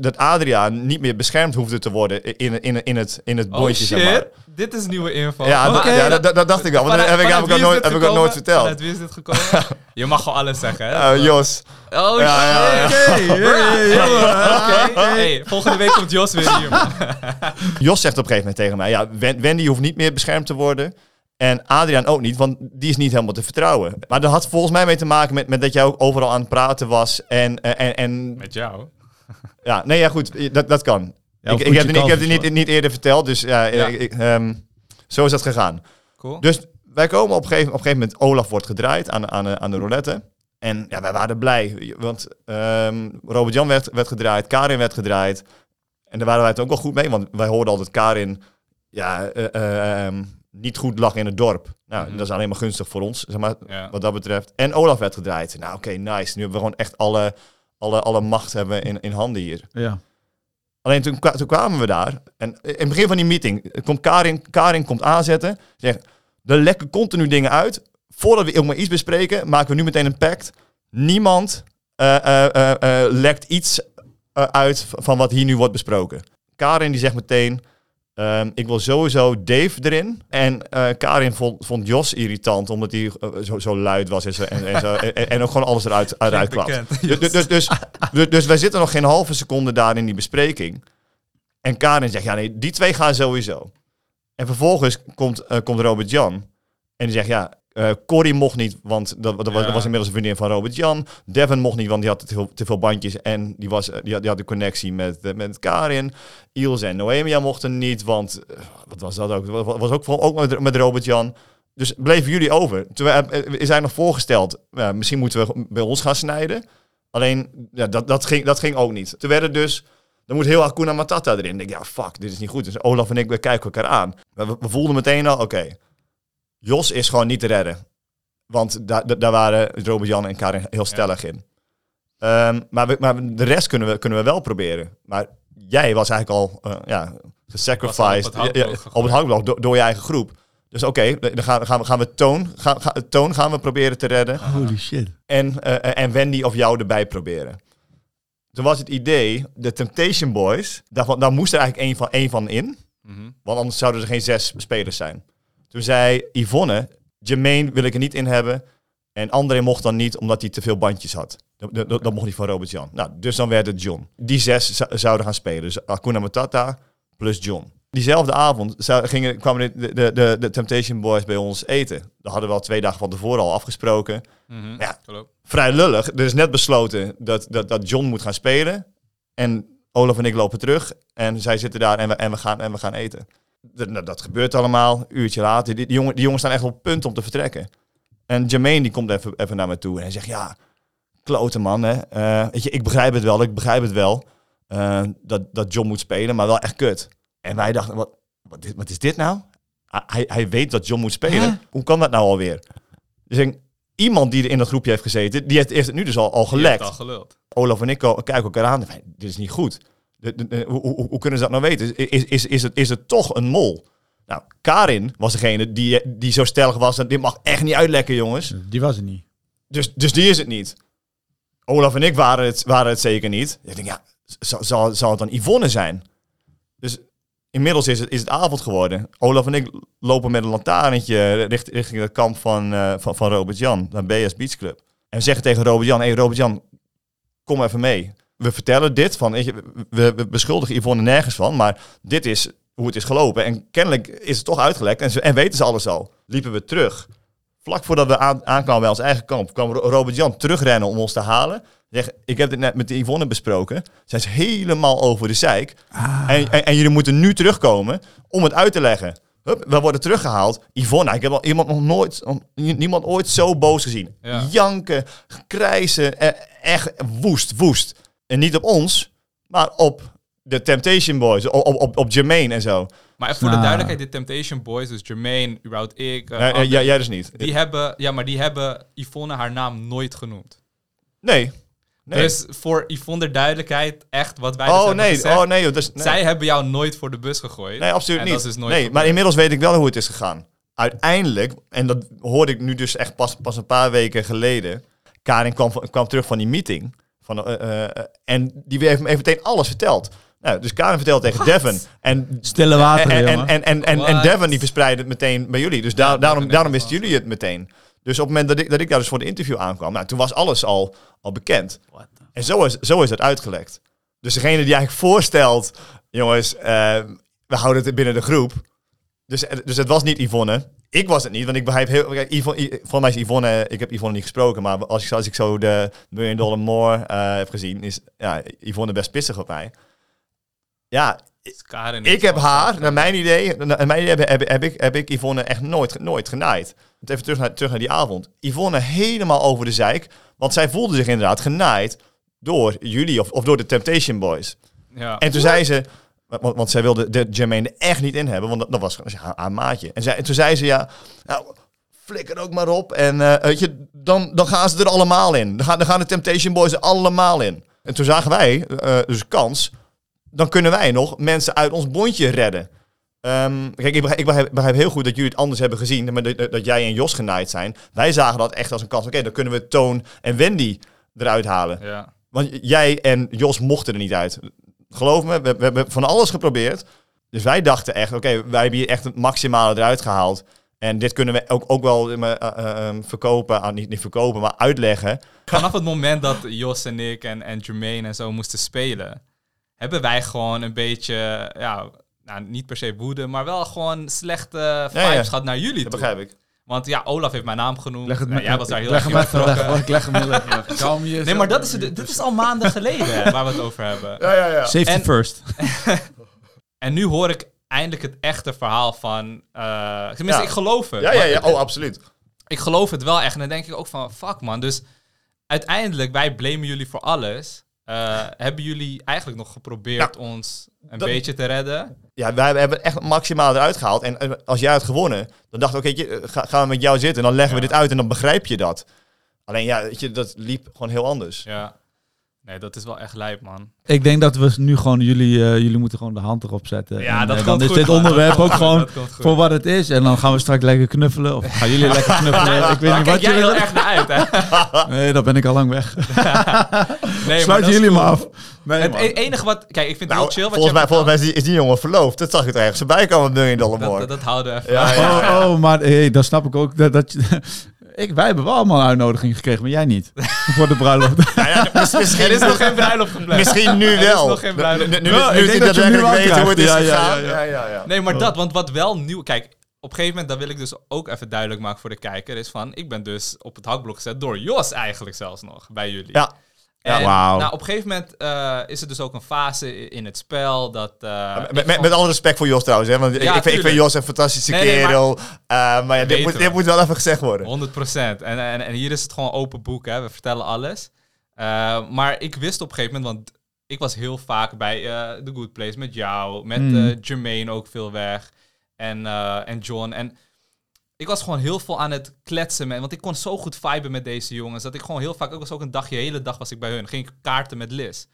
dat Adriaan niet meer beschermd hoefde te worden in, in, in, het, in het Oh bondje. shit, zeg maar. dit is nieuwe info. Ja, ja dat, dat dacht ik al. Want dat heb ik, heb ik, vanuit ook nooit, heb ik ook nooit verteld. Vanuit wie is dit gekomen? Je mag gewoon alles zeggen, hè? Eh, [laughs] Jos. Oh Ja, shit. [laughs] ja. Oké, hey, volgende week komt Jos weer hier, man. Jos zegt op een gegeven moment tegen mij: ja, Wen- Wendy hoeft niet meer beschermd te worden. En Adriaan ook niet, want die is niet helemaal te vertrouwen. Maar dat had volgens mij mee te maken met, met dat jij ook overal aan het praten was. En, eh, en, en Met jou. ja, nee, ja, goed, dat, dat kan. Ja, ik, ik, heb, je het niet- ik heb het niet, niet eerder verteld, dus ja, Ja. ik- ik, ehm, zo is dat gegaan. Cool. Dus wij komen op een gegeven, op een gegeven moment, Olaf wordt gedraaid aan, aan, de- aan de roulette. En ja, wij waren blij, want ehm, Robert-Jan werd, werd gedraaid, Karin werd gedraaid. En daar waren wij het ook wel goed mee, want wij hoorden altijd Karin ja, eh, eh, ehm, niet goed lag in het dorp. Nou, Mhm. dat is alleen maar gunstig voor ons, zeg maar, Ja. wat dat betreft. En Olaf werd gedraaid. Nou, oké, nice. Nu hebben we gewoon echt alle, alle, alle macht hebben in, in handen hier. Ja. Alleen toen, toen kwamen we daar. En in het begin van die meeting komt Karin, Karin komt aanzetten. Zegt, er lekken continu dingen uit. Voordat we ook maar iets bespreken, maken we nu meteen een pact. Niemand eh, eh, eh, eh, lekt iets uit van wat hier nu wordt besproken. Karin die zegt meteen, ehm, ik wil sowieso Dave erin. En eh, Karin vond, vond Jos irritant, omdat hij eh, zo, zo luid was en, zo, en, en, zo, en, en ook gewoon alles eruit, eruit. Bekend. Dus, dus, dus, dus, dus, dus wij zitten nog geen halve seconde daar in die bespreking. En Karin zegt, ja nee, die twee gaan sowieso. En vervolgens komt, eh, komt Robert Jan. En die zegt, ja, eh Corrie mocht niet, want dat, dat, was, Ja. dat was inmiddels een vriendin van Robert Jan. Devin mocht niet, want die had te veel, te veel bandjes en die, was, eh, die, had, die had de connectie met, eh, met Karin. Iels en Noemia mochten niet, want, wat was dat ook? Dat was, ook, ook met, met Robert Jan. Dus bleven jullie over. Terwijl eh, we zijn nog voorgesteld, misschien moeten we bij ons gaan snijden. Alleen, ja, dat, dat, ging, dat ging ook niet. Toen werden dus Dan moet heel Hakuna Matata erin. Dan denk ik, ja, fuck, dit is niet goed. Dus Olaf en ik, we kijken elkaar aan. We, we- we voelden meteen al, oké, Jos is gewoon niet te redden. Want daar da- daar waren Robert-Jan en Karin heel stellig in. Ehm, maar, we, maar de rest kunnen we, kunnen we wel proberen. Maar jij was eigenlijk al eh, ja, gesacrificed op het ja, op het houtblok door, door je eigen groep. Dus oké, dan gaan, gaan, we, gaan we Toon, gaan, gaan, Toon gaan we proberen te redden. Holy shit. En, eh, en Wendy of jou erbij proberen. Toen was het idee, de Temptation Boys, daar, daar moest er eigenlijk één van, één van in. Mhm. Want anders zouden er geen zes spelers zijn. Toen zei Yvonne, Jermaine wil ik er niet in hebben. En André mocht dan niet, omdat hij te veel bandjes had. Dat, dat, dat mocht niet van Robert-Jan. Nou, dus dan werd het John. Die zes zou- zouden gaan spelen. Dus Akuna Matata plus John. Diezelfde avond gingen, kwamen de, de, de, de Temptation Boys bij ons eten. Dat hadden we al twee dagen van tevoren al afgesproken. Mhm. Ja. Vrij lullig. Er is net besloten dat, dat, dat John moet gaan spelen. En Olaf en ik lopen terug. En zij zitten daar en we, en we, gaan, en we gaan eten. Dat, nou, dat gebeurt allemaal. Een uurtje later. Die, die, jongen, die jongens staan echt op het punt om te vertrekken. En Jermaine die komt even, even naar me toe. En hij zegt, ja, klote man. Hè. Eh, weet je, ik begrijp het wel. Ik begrijp het wel. eh, dat, dat John moet spelen. Maar wel echt kut. En wij dachten, wat, wat, is- wat is dit nou? Hij, hij weet dat John moet spelen. Hoe kan dat nou alweer? Dus ik iemand die er in dat groepje heeft gezeten, die heeft, heeft het nu dus al, al gelekt. al geluld. Olaf en ik kijken elkaar aan. Dit is niet goed. De- de- de- hoe, kunnen ze dat nou weten? Is, is, is, het, is het toch een mol? Nou, Karin was degene die, die zo stellig was. Dat dit mag echt niet uitlekken, jongens. Die was het niet. Dus, dus die is het niet. Olaf en ik waren het, waren het zeker niet. Ik denk, ja, zal, het dan Yvonne zijn? Dus inmiddels is het, is het avond geworden. Olaf en ik lopen met een lantaarntje richt, richting het kamp van, eh, van, van Robert-Jan, naar BS Beach Club. En we zeggen tegen Robert-Jan, hey Robert-Jan, kom even mee. We vertellen dit, van, we, we beschuldigen Yvonne nergens van, maar dit is hoe het is gelopen. En kennelijk is het toch uitgelekt en, ze, en weten ze alles al. Liepen we terug. Vlak voordat we aan, aankwamen bij ons eigen kamp, kwam Ro- Robert-Jan terugrennen om ons te halen. Zeg, ik heb dit net met Yvonne besproken. Zij is helemaal over de zeik. En, en, en jullie moeten nu terugkomen om het uit te leggen. Hup, we worden teruggehaald. Yvonne, ik heb al iemand nog nooit, niemand ooit zo boos gezien. Ja. Janken, krijsen, eh, echt woest, woest. En niet op ons, maar op de Temptation Boys, op, op, op, op Jermaine en zo. Maar even voor de Nou. duidelijkheid, de Temptation Boys, dus Jermaine, überhaupt ik, eh, Nee, André, jij, jij dus niet. die hebben, ja, maar die hebben Yvonne haar naam nooit genoemd. Nee. nee. Dus voor Yvonne de duidelijkheid, echt wat wij dus oh hebben nee, gezegd, oh nee, dus, nee. zij hebben jou nooit voor de bus gegooid. Nee, absoluut En niet. dat is dus nooit nee, gebeurd. maar inmiddels weet ik wel hoe het is gegaan. Uiteindelijk, en dat hoorde ik nu dus echt pas, pas een paar weken geleden. Karin kwam, kwam terug van die meeting. Van, eh, eh, en die heeft me even meteen alles verteld. Nou, dus Karin vertelt tegen Devin. En, Stille water, en, en, en, en, en, en What? Devin die verspreidde het meteen bij jullie. Dus daar, Ja, daarom, daarom wisten het jullie het meteen. Dus op het moment dat ik, dat ik daar dus voor de interview aankwam, nou, toen was alles al, al bekend. En zo is, zo is het uitgelekt. Dus degene die eigenlijk voorstelt, jongens, eh, we houden het binnen de groep. Dus, dus het was niet Yvonne. Ik was het niet, want ik begrijp heel... Kijk, Yvonne, volgens mij is Yvonne... Ik heb Yvonne niet gesproken, maar als ik, als ik zo de Million Dollar More eh, heb gezien... is ja, Yvonne best pissig op mij. Ja, ik heb haar, naar mijn idee, naar mijn idee heb, heb, heb ik, heb ik Yvonne echt nooit, nooit genaaid. Even terug naar, terug naar die avond. Yvonne helemaal over de zeik, want zij voelde zich inderdaad genaaid door jullie of, of door de Temptation Boys. Ja. En toen zei ze, want, want zij wilde de Jermaine er echt niet in hebben, want dat, dat was gewoon haar, maatje. En, zij, en toen zei ze, ja, nou, flikker ook maar op. En eh, weet je, dan, dan gaan ze er allemaal in. Dan gaan, dan gaan de Temptation Boys er allemaal in. En toen zagen wij, eh, dus kans, dan kunnen wij nog mensen uit ons bondje redden. Ehm, kijk, ik begrijp, ik begrijp- begrijp heel goed dat jullie het anders hebben gezien, maar dat, dat- dat jij en Jos genaaid zijn. Wij zagen dat echt als een kans. Oké, dan kunnen we Toon en Wendy eruit halen. ja. Want jij en Jos mochten er niet uit. Geloof me, we, we hebben van alles geprobeerd. Dus wij dachten echt, oké, wij hebben hier echt het maximale eruit gehaald. En dit kunnen we ook, ook wel eh, eh, eh, eh, verkopen, ah, niet, niet verkopen, maar uitleggen. Vanaf het moment dat Jos en ik en, en Jermaine en zo moesten spelen, hebben wij gewoon een beetje, ja, nou, niet per se woede, maar wel gewoon slechte vibes ja. gehad naar jullie Dat toe. begrijp ik. Want ja, Olaf heeft mijn naam genoemd. Leg het met, jij was daar heel leg erg hoor. Ik leg hem weg. Kalm je Nee, maar dat is, dit is al maanden geleden [laughs] waar we het over hebben. Ja, ja, ja. Safety En- first. [laughs] En nu hoor ik eindelijk het echte verhaal van... eh tenminste, Ja. ik geloof het. Ja, ja, ja. Oh, absoluut. Ik geloof het wel echt. En dan denk ik ook van, fuck man. Dus uiteindelijk, wij blamen jullie voor alles. Eh, hebben jullie eigenlijk nog geprobeerd ons een dat- beetje te redden? Ja, wij hebben echt maximaal eruit gehaald. En eh, als jij had gewonnen, dan dacht ik, oké, je, ga, gaan we met jou zitten. En dan leggen we dit uit en dan begrijp je dat. Alleen ja, weet je, dat liep gewoon heel anders. Ja. Nee, dat is wel echt lijp, man. Ik denk dat we nu gewoon jullie, eh, jullie moeten gewoon de hand erop zetten. Ja, En, dat eh, dan is goed, dit onderwerp [laughs] Dat ook gewoon dat voor wat het is. En dan gaan we straks lekker knuffelen. Of gaan jullie lekker [laughs] knuffelen? ik weet niet wat jij jullie heel erg naar uit, hè? [laughs] Nee, dan ben ik al lang weg. Nee, Sluiten dat is jullie cool. maar af. Nee, Het man. e- enige wat... Kijk, ik vind het Nou, heel chill wat volgens, je mij, volgens mij is die, is die jongen verloofd. Dat zag ik er ergens voorbij komen Million Dollar. More. dat, dat houden we even. Ja, ja. Oh, oh, maar hey, dan snap ik ook dat, dat je- ik, wij hebben wel allemaal een uitnodiging gekregen, maar jij niet. [laughs] Voor de bruiloft. [laughs] Nou ja, mis- misschien, [laughs] Er is nog geen bruiloft gepland. misschien nu Er is wel. nog geen bruiloft. Nu, nu, nu, nu ik denk dat je nu hoe het is. Ja, ja, gegaan. ja, Ja, ja, ja. Nee, maar dat, want wat wel nieuw... Kijk, op een gegeven moment, dat wil ik dus ook even duidelijk maken voor de kijker, is van, ik ben dus op het hakblok gezet door Jos eigenlijk zelfs nog, bij jullie. Ja. En, Wauw. Nou, op een gegeven moment eh, is er dus ook een fase in het spel dat... eh, ik Met, met, alle respect voor Jos trouwens, hè, want ik, Ja, ik, vind, ik vind tuurlijk. Jos een fantastische Nee, nee, maar- kerel. Eh, maar ja, dit, moet, dit moet wel even gezegd worden. 100 procent. En, en, en hier is het gewoon open boek, hè. We vertellen alles. Maar ik wist op een gegeven moment, want ik was heel vaak bij The Good Place met jou, met Mm. Jermaine ook veel weg en, en John. En ik was gewoon heel veel aan het kletsen, met, want ik kon zo goed viben met deze jongens, dat ik gewoon heel vaak, ook was ook een dagje, de hele dag was ik bij hun, ging ik kaarten met Liz.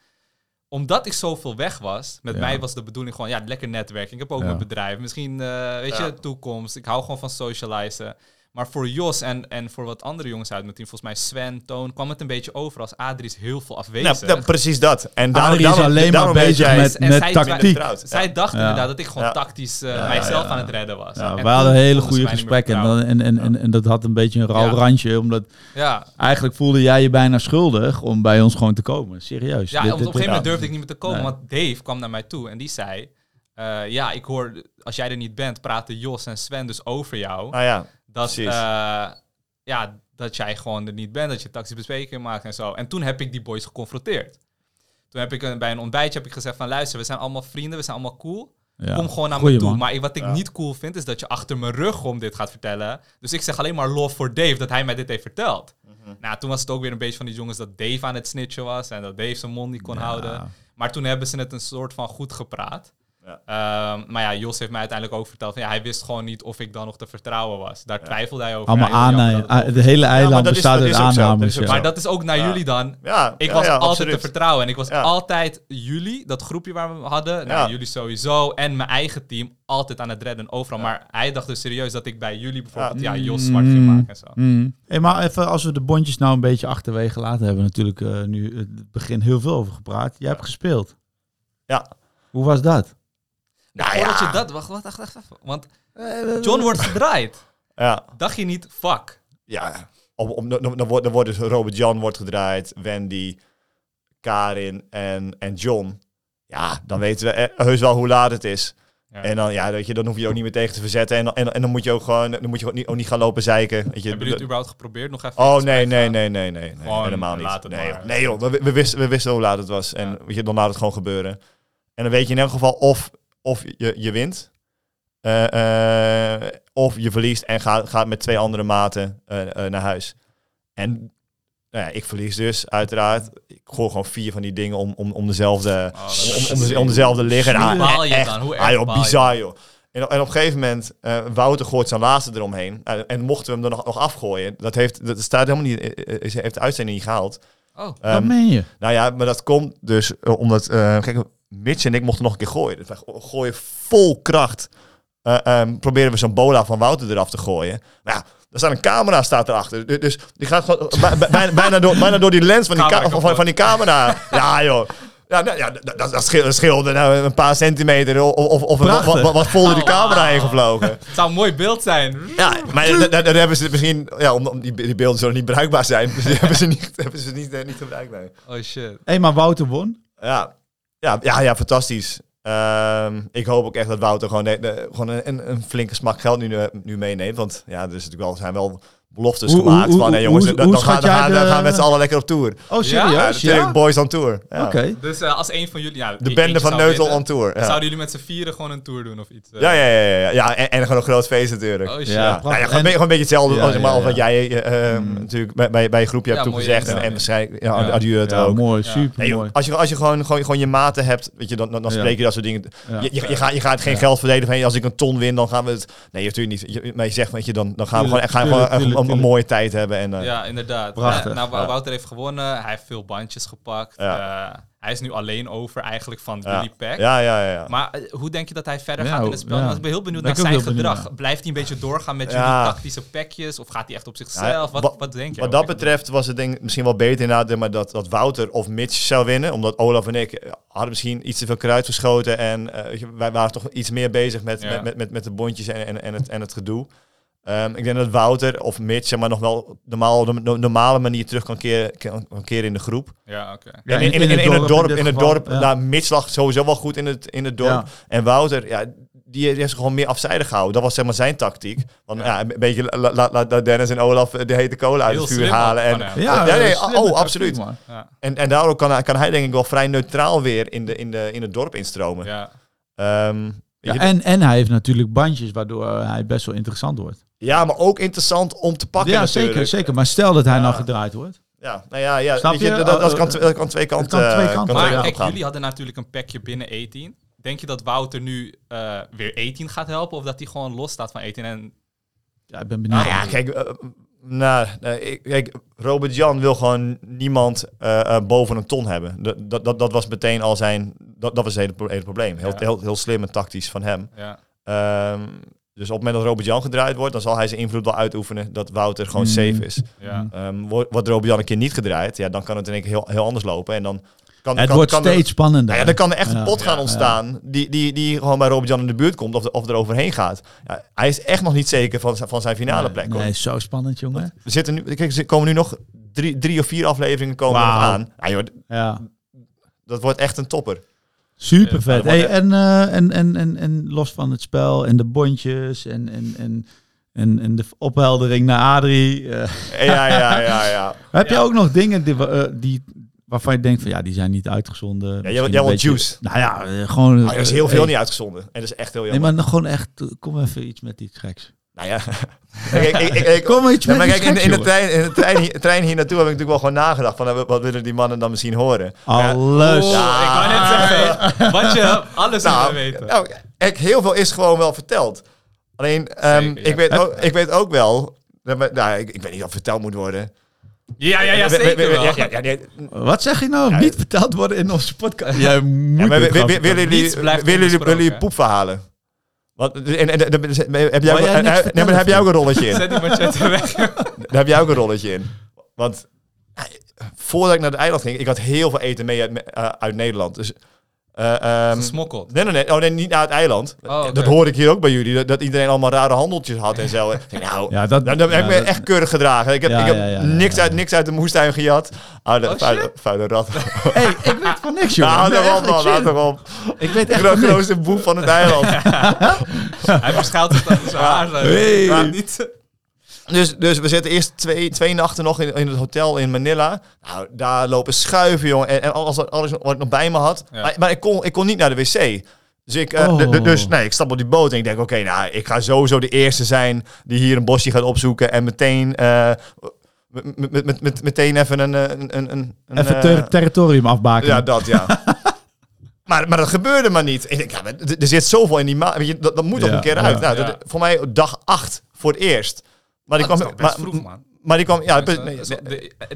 Omdat ik zoveel weg was, met Ja. mij was de bedoeling gewoon, ja, lekker netwerken. Ik heb ook Ja. mijn bedrijf, misschien, eh, weet Ja. je, toekomst. Ik hou gewoon van socializen. Maar voor Jos en, en voor wat andere jongens uit mijn team, volgens mij Sven, Toon, kwam het een beetje over als Adrie is heel veel afwezig. Nou, nou, precies dat. En daarom, Adrie is daarom- alleen maar daarom bezig met, En met zij- tactiek. Zij Ja. dachten Ja. inderdaad dat ik gewoon Ja. tactisch eh, Ja, mijzelf ja, aan ja. het redden was. Ja, En we hadden toen hele goede gesprekken. En, en, en, en, en dat had een beetje een rauw Ja. randje. Omdat Ja, eigenlijk voelde jij je bijna schuldig om bij ons gewoon te komen. Serieus. ja Dit- op, een gegeven moment ja. durfde ik niet meer te komen, Nee. want Dave kwam naar mij toe en die zei... eh, ja, ik hoor, als jij er niet bent, praten Jos en Sven dus over jou. Ah ja, dat, eh, ja, dat jij gewoon er niet bent, dat je taxibesprekingen maakt en zo. En toen heb ik die boys geconfronteerd. Toen heb ik een, bij een ontbijtje heb ik gezegd van luister, we zijn allemaal vrienden, we zijn allemaal cool. ja. Kom gewoon naar Goeie me toe. man. Maar ik- wat ik Ja. niet cool vind, is dat je achter mijn rug om dit gaat vertellen. Dus ik zeg alleen maar lof voor Dave dat hij mij dit heeft verteld. Mhm. Nou, toen was het ook weer een beetje van die jongens dat Dave aan het snitchen was en dat Dave zijn mond niet kon Ja. houden. Maar toen hebben ze het een soort van goed gepraat. Ja. Ehm, maar ja, Jos heeft mij uiteindelijk ook verteld van ja, hij wist gewoon niet of ik dan nog te vertrouwen was. Daar twijfelde hij over. Allemaal aannames. dat het over- De hele eiland bestaat uit aannames. Maar dat is ook naar Ja. jullie dan. ja, Ik ja, was ja, altijd absoluut. te vertrouwen. En ik was Ja. altijd jullie, dat groepje waar we hadden. Nou, jullie sowieso. En mijn eigen team altijd aan het redden overal. Maar hij dacht dus serieus dat ik bij jullie bijvoorbeeld ja, Jos zwart ging maken en zo. Mm. Hey, maar even als we de bondjes nou een beetje achterwege laten, hebben we natuurlijk eh, nu het begin heel veel over gepraat. Jij hebt gespeeld. Ja. Hoe was dat? Nou Voordat ja. je dat... Wacht, wacht, wacht, wacht even. Want John wordt gedraaid. Ja, Dacht je niet, fuck. ja. Op, op, dan, dan wordt, dan wordt dus Robert Jan wordt gedraaid, Wendy, Karin en, en John. Ja, dan weten we eh, heus wel hoe laat het is. Ja. En dan, ja, weet je, dan hoef je ook niet meer tegen te verzetten. En, dan- en, en dan moet je ook gewoon, dan moet je ook niet, ook niet gaan lopen zeiken. Weet je, Hebben jullie het überhaupt geprobeerd? Nog even Oh nee, nee, nee, nee, nee, nee Gewoon helemaal niet. laat het nee, joh. nee joh, we, we, wisten, we wisten hoe laat het was. En Ja. weet je, dan laat het gewoon gebeuren. En dan weet je in elk geval of, of je, je wint. eh, eh, of je verliest en gaat, gaat met twee andere maten eh, eh, naar huis. En nou ja, ik verlies dus, uiteraard. Ik gooi gewoon vier van die dingen om, om, om dezelfde, Oh, om, om, de- om dezelfde liggen. Hoe Nou, baal je echt, dan? Hoe ah, erg bizar joh. En, en op een gegeven moment, eh, Wouter gooit zijn laatste eromheen. Eh, en mochten we hem er nog, nog afgooien, dat, heeft, dat staat helemaal niet, ze heeft de uitzending niet gehaald. Oh, Wat Ehm, meen je? nou ja, maar dat komt dus omdat, eh, kijk, Mitch en ik mochten nog een keer gooien. Dus wij gooien vol kracht. Eh, ehm, proberen we zo'n bola van Wouter eraf te gooien. Maar ja, er staat een camera staat erachter. Du- Dus die gaat gewoon bijna, bijna, door, bijna door die lens van die, Camera ka- van, die camera. Ja joh. Ja, nou, ja dat, dat, scheelde, nou een paar centimeter of, of, of wat, wat, wat vol door die Oh, camera heen gevlogen. [laughs] het zou een mooi beeld zijn. Ja, maar da- da- daar hebben ze misschien, ja, om, om die, die beelden zullen niet bruikbaar zijn. Dus [laughs] die hebben ze niet, hebben ze niet, eh, niet gebruikt. Nee. Oh shit. Hé, maar Wouter won. Ja, ja, ja, ja fantastisch. Ehm, ik hoop ook echt dat Wouter gewoon, de- gewoon een, een, flinke smak geld nu, nu meeneemt. Want ja, is natuurlijk zijn wel beloftes Hoe- gemaakt hoe- van, hey, jongens, hoe- dan, gaan, dan, gaan we met z'n allen lekker op tour. Oh, Ja, Ja, serieus? Ja? natuurlijk, boys on tour. Ja. Oké. Dus eh, als een van jullie... Ja, De bende van Neutel on tour. Ja, Zouden jullie met z'n vieren gewoon een tour doen of iets? eh? ja, ja, ja, ja, ja. En, en gewoon een groot feest natuurlijk. Oh shit. Ja. Ja, nou ja, gewoon, een, beetje- gewoon een beetje hetzelfde Ja, als, maar, ja, als wat ja. jij Mm. natuurlijk bij, bij, bij je groepje Ja, hebt toegezegd. En, en waarschijnlijk, ja, Ja. adieu het Ja, ook. mooi, Ja. super als, je, als je gewoon, gewoon, gewoon je maten hebt, weet je, dan, dan, Ja. spreek je dat soort dingen. Ja. Je, gaat, je gaat geen geld verdelen van als ik een ton win, dan gaan we het. Nee, natuurlijk niet. Maar je zegt, weet je, dan, dan gaan we gewoon, een, een, mooie tijd hebben. En, eh, Ja, inderdaad. Prachtig. Eh, nou, Ja. Wouter heeft gewonnen. Hij heeft veel bandjes gepakt. Ja. Eh, hij is nu alleen over eigenlijk van ja. jullie pack. ja, ja, ja, ja. Maar hoe denk je dat hij verder Ja, gaat in het spel? Want Ik ben heel benieuwd Ben naar zijn benieuwd gedrag. naar. Blijft hij een beetje doorgaan met Ja. jullie tactische packjes? Of gaat hij echt op zichzelf? Ja, wat, wat- wat denk je? Wat dat betreft was het denk ik misschien wel beter inderdaad maar dat, dat Wouter of Mitch zou winnen. Omdat Olaf en ik hadden misschien iets te veel kruid verschoten. En eh, wij waren toch iets meer bezig met, Ja. met, met, met, met de bondjes en, en, en, het, en het gedoe. Ehm, ik denk dat Wouter of Mitch zeg maar, nog wel normaal- de no- normale manier terug kan keren, kan, keren in de groep. Ja, oké. Ja, in, in, in, in het dorp, in, het geval, dorp ja. nou, Mitch lag sowieso wel goed in het, in het dorp. Ja. En Wouter, ja, die, die heeft zich gewoon meer afzijdig gehouden. Dat was zeg maar zijn tactiek. Want Ja. ja, een beetje la- la- la- laat Dennis en Olaf eh, de hete kolen uit Heel het vuur slim halen. En, van hem. Ja, Ja, nee, oh, absoluut. en, en daardoor kan, hij- kan hij denk ik wel vrij neutraal weer in, de, in, de, in het dorp instromen. ja. Ehm, Ja, en, en hij heeft natuurlijk bandjes, waardoor eh, hij best wel interessant wordt. Ja, maar ook interessant om te pakken ja, natuurlijk. zeker, zeker. Maar stel dat hij Ja. nou gedraaid wordt. Ja, nou ja, ja Snap weet je, je? dat, dat, Oh, kan, eh, dat kan twee kanten, kan twee eh, kanten, kan Maar kijk, gaan. jullie hadden natuurlijk een packje binnen 18. Denk je dat Wouter nu eh, weer 18 gaat helpen? Of dat hij gewoon los staat van 18 en... Ja, ik ben benieuwd. Nou ja, kijk, eh, nou, nee, kijk, Robert Jan wil gewoon niemand eh, eh, boven een ton hebben. Dat, dat, dat, dat was meteen al zijn, dat, dat was het hele, hele probleem. Heel, Ja. heel, heel slim en tactisch van hem. Ja, Ehm, dus op het moment dat Robert Jan gedraaid wordt, dan zal hij zijn invloed wel uitoefenen dat Wouter gewoon Mm. safe is. ja. Ehm, wordt Robert Jan een keer niet gedraaid, ja, dan kan het in één keer heel, heel anders lopen. En dan kan, het kan, wordt kan er- steeds spannender. ja, dan kan er echt een pot gaan Ja, ontstaan die, die, die gewoon bij Robert Jan in de buurt komt of, of er overheen gaat. Ja, hij is echt nog niet zeker van, zijn- van zijn finale nee, plek. hoor. Nee, zo spannend, jongen. We zitten nu, kijk, er komen nu nog drie, drie of vier afleveringen komen aan. Ja, joh, Ja. dat wordt echt een topper. Super vet. Ja, Hey, en, eh, en, en, en, en los van het spel en de bondjes en, en, en, en, en de opheldering naar Adrie. eh, Ja, ja, ja, ja. [laughs] heb je Ja. ook nog dingen die, eh, die, waarvan je denkt van ja, die zijn niet uitgezonden? jij een jij beetje- juice. Nou ja, gewoon... Ah, er is heel veel hey. niet uitgezonden. En dat is echt heel Nee, jammer. maar gewoon echt, kom even iets met iets geks. Nou ja. [laughs] Ik, ik, ik, ik- Kom iets Ja, met maar kijk, in, de trein, in de trein, hier, trein hier naartoe heb ik natuurlijk wel gewoon nagedacht van eh, wat willen die mannen dan misschien horen. Ja, Alles. Oh, ik wou net zeggen, wat je alles nou, nou, weten. nou, kijk, heel veel is gewoon wel verteld. Alleen, ehm, Zeker, ja. ik, weet ook, ik weet ook wel, nou, ik, ik weet niet of het verteld moet worden. Ja, ja, ja, zeker ja, ja, ja, Wat zeg je nou? Ja, niet verteld worden in onze podcast. Jij moet Ja, willen jullie, poepverhalen? Want, en, en, en- en- heb jij, eh, nee, maar daar heb jij ook een rolletje in. Zet die machette [laughs] weg. Daar heb jij ook een rolletje in. Want eh, voordat ik naar het eiland ging, ik had heel veel eten mee uit, eh, uit Nederland. Dus, eh, ehm, Gesmokkeld. nee, nee, nee, oh, nee, niet naar het eiland. Oh. Dat hoorde ik hier ook bij jullie, dat, dat iedereen allemaal rare handeltjes had en zo. [laughs] Nou, Ja, dat, dan, dan heb ik me echt keurig gedragen. Ik heb, Ja, ik heb ja, ja, ja, niks, ja. Uit, niks uit de moestuin gejat. Ah, de Oh, vuile, rat. [laughs] Hey, ik weet van niks, joh. Nou, Nee, toch op, echt, man. shit. Laat toch op. Ik weet De echt van niks. grootste boef van het eiland. [laughs] Hij verschuilt het achter zijn haar. Hey. Niet... Dus, dus we zitten eerst twee, twee nachten nog in, in het hotel in Manila. Nou, daar lopen schuiven, jongen. En, en alles, alles wat ik nog bij me had. Ja. Maar, maar ik, kon, ik kon niet naar de wc. Dus ik, eh, Oh. dus nee, ik stap op die boot en ik denk, oké, nou, ik ga sowieso de eerste zijn die hier een bosje gaat opzoeken en meteen, eh, met, met, met, met- meteen even een, eh, een, een, een, Even ter- territorium afbaken. ja, dat ja. [laughs] maar, maar dat gebeurde maar niet. Ik denk, ja, er zit zoveel in die maand. Je, dat, dat moet toch Ja, een keer ja. uit. Nou, Ja. dat- voor mij dag acht voor het eerst. Maar die Dat is kwam, best maar, vroeg, man. maar die kwam, ja, Dus, eh,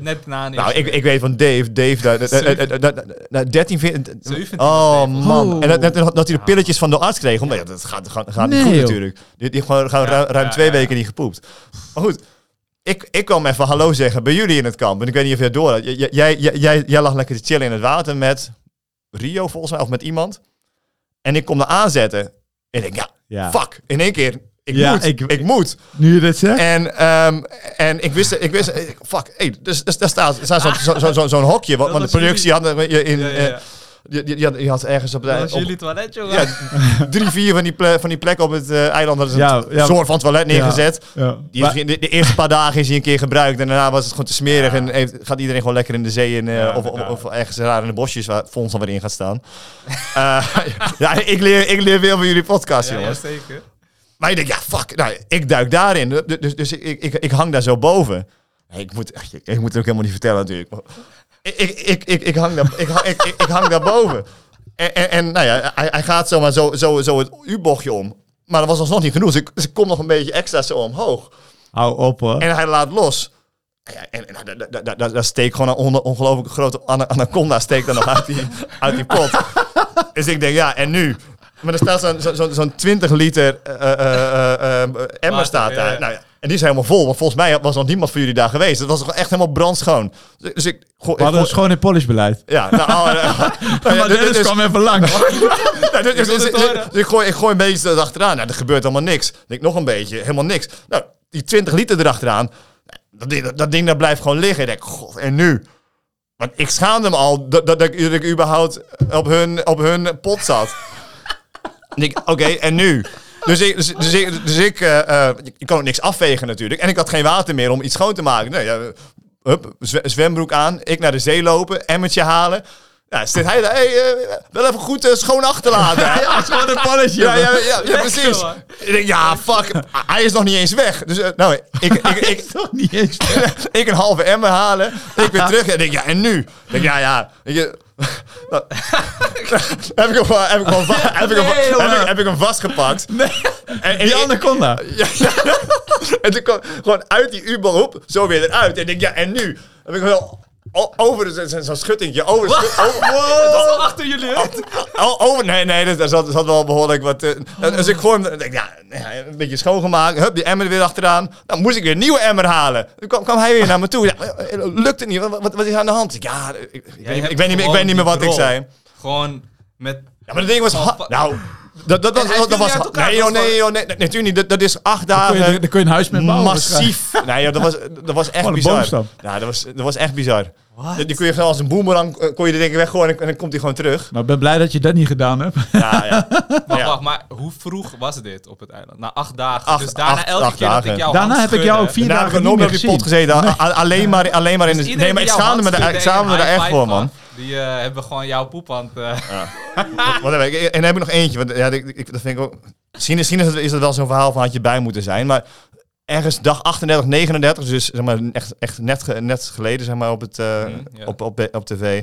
Net na een nou, ik, ik weet van Dave, Dave, daar- daar- daar- daar- daar- daar- 13, 14, 17 oh man. En dat, dat, dat hij de pilletjes van de arts kreeg, omdat ja, dat gaat, gaat, gaat niet Nee, goed joh. natuurlijk. Die, die gewoon, ruim, ruim ja, twee ja, ja. weken niet gepoept. Maar goed, ik, ik kwam even hallo zeggen bij jullie in het kamp. En ik weet niet of je het door had. Jij, jij, jij, jij lag lekker te chillen in het water met Rio volgens mij, of met iemand. En ik kom er aanzetten. En ik denk, ja, Ja. fuck, in één keer. Ik Ja, moet, ik- ik, moet. Nu je dit zegt. En, ehm, en ik wist, ik wist, fuck, hey, dus, dus daar staat, er staat zo'n zo, zo, zo, zo'n hokje, want de productie had je in, Ja, ja, eh, ja. Je, je, je had- je had ergens op de... Dat was op- jullie toilet, jongen. ja, drie, vier van die, ple- van die plekken op het eh, eiland hadden ze Ja, een ja. soort van toilet neergezet. Ja. Die is, de, de eerste paar dagen is hij een keer gebruikt en daarna was het gewoon te smerig en heeft, gaat iedereen gewoon lekker in de zee in, eh, Ja, of, of, of ergens raar in de bosjes waar Fons dan weer in gaat staan. [laughs] Eh, ja, ik leer, ik leer veel van jullie podcast, Ja, ja, jongens. zeker. Maar ik denk, ja, fuck, nou, ik duik daarin. Dus, dus, dus ik, ik, ik hang daar zo boven. Ik moet, ik, ik moet het ook helemaal niet vertellen natuurlijk. Ik, ik, ik, ik, hang, daar, ik, hang- ik, ik, ik hang daar boven. En, en, en nou ja, hij, hij gaat zomaar zo, zo, zo het U-bochtje om. Maar dat was alsnog niet genoeg. Dus ik, dus ik kom nog een beetje extra zo omhoog. Hou op hoor. En hij laat los. Ja, en en daar- daar- steekt gewoon een on- ongelooflijk grote ana- anaconda steekt er nog uit die, uit die pot. [laughs] dus ik denk, ja, en nu? Maar er staat zo'n zo, zo, zo'n 20 liter eh, eh, eh, eh, emmer Water, staat daar. ja. Nou ja, en die is helemaal vol. Want volgens mij was nog niemand van jullie daar geweest. Het was gewoon echt helemaal brandschoon. Dus, dus ik... gooi- We hadden ik een schoon en polish-beleid. ja, nou, [laughs] oh, nou Maar dus- dus- kwam even langs. dus, dus- dus- dus- dus ik, gooi, ik gooi een beetje erachteraan. Nou, er gebeurt allemaal niks. Ik denk nog een beetje, helemaal niks. Nou, die 20 liter erachteraan. Dat ding, dat, dat ding daar blijft gewoon liggen. Ik denk, god, en nu? Want ik schaamde me al dat, dat, dat, ik, dat ik überhaupt op hun, op hun pot zat. En ik, oké, en nu? Dus ik, dus, dus ik, dus ik, eh, eh, ik kan ook niks afvegen natuurlijk. En ik had geen water meer om iets schoon te maken. Nee, ja, hup, zwe- zwembroek aan. Ik naar de zee lopen, emmertje halen. Ja, zit hij daar, hey, eh, wel even goed schoon achterlaten. [laughs] Ja, schoon en polish. Ja, ja, ja, precies. Ik denk, ja, fuck, hij is nog niet eens weg. Dus, nou, ik, ik, ik, Toch niet eens. [laughs] ik een halve emmer halen. Ik weer [laughs] terug. En ik denk, ja, en nu? Ik denk, ja, ja. Nou, [laughs] heb ik hem gewoon- heb ik hem va- heb ik hem- Nee, jongen. heb ik- heb ik hem vastgepakt. En, en, Die anaconda. [laughs] ja, ja. En toen kwam gewoon uit die U-boot zo weer eruit. En ik denk, ja, en nu? Heb ik wel over de- zo- zo'n schuttingje. Over, over, [laughs] Wow, achter jullie. over, nee, nee, dus daar zat, zat wel behoorlijk wat. eh, dus ik denk, ja, ja, een beetje schoongemaakt. Hup, die emmer er weer achteraan. Dan moest ik weer een nieuwe emmer halen. Toen kwam, kwam hij weer naar me toe. Ja, eh, lukt het niet? Wat, wat, wat is aan de hand? Ja, ik, ik, weet, niet- ik weet niet meer, ik gewoon weet niet meer die wat ik zei. Gewoon met... Ja, maar dat ding was... Nou, dat, dat, dat, dat, was... Nee, joh, nee, joh, nee, nee, natuurlijk niet. Dat, dat is acht Kun je, dagen... daar kun je een huis mee bouwen. Massief. [laughs] Nee, joh, dat was, dat was echt bizar. boomstam. Ja, dat was, dat was echt bizar. Die, die kun je gewoon als een boemerang, eh, kon je de dingen weggooien en, en dan komt hij gewoon terug. Maar ik ben blij dat je dat niet gedaan hebt. Ja, ja. [laughs] Wacht, Ja. wacht, maar hoe vroeg was dit op het eiland? Na acht dagen. Acht- dus daarna acht- elke acht keer dat dagen. ik jou Daarna heb ik jou ook vier Daarna heb ik dagen niet op meer die pot gezien. gezeten. Alleen maar, alleen maar in de... Dus Nee, maar ik schaamde me, daar, ik echt voor, man. Die eh, hebben gewoon jouw poephand. eh [laughs] Wat- wat heb ik? En dan heb ik nog eentje. Want, ja, ik, ik, dat vind ik ook... Misschien, misschien is, het, is het wel zo'n verhaal van had je bij moeten zijn. Maar ergens dag 38, 39, dus zeg maar echt, echt net, net geleden zeg maar, op, het, eh, Mhm, op, op, op tv.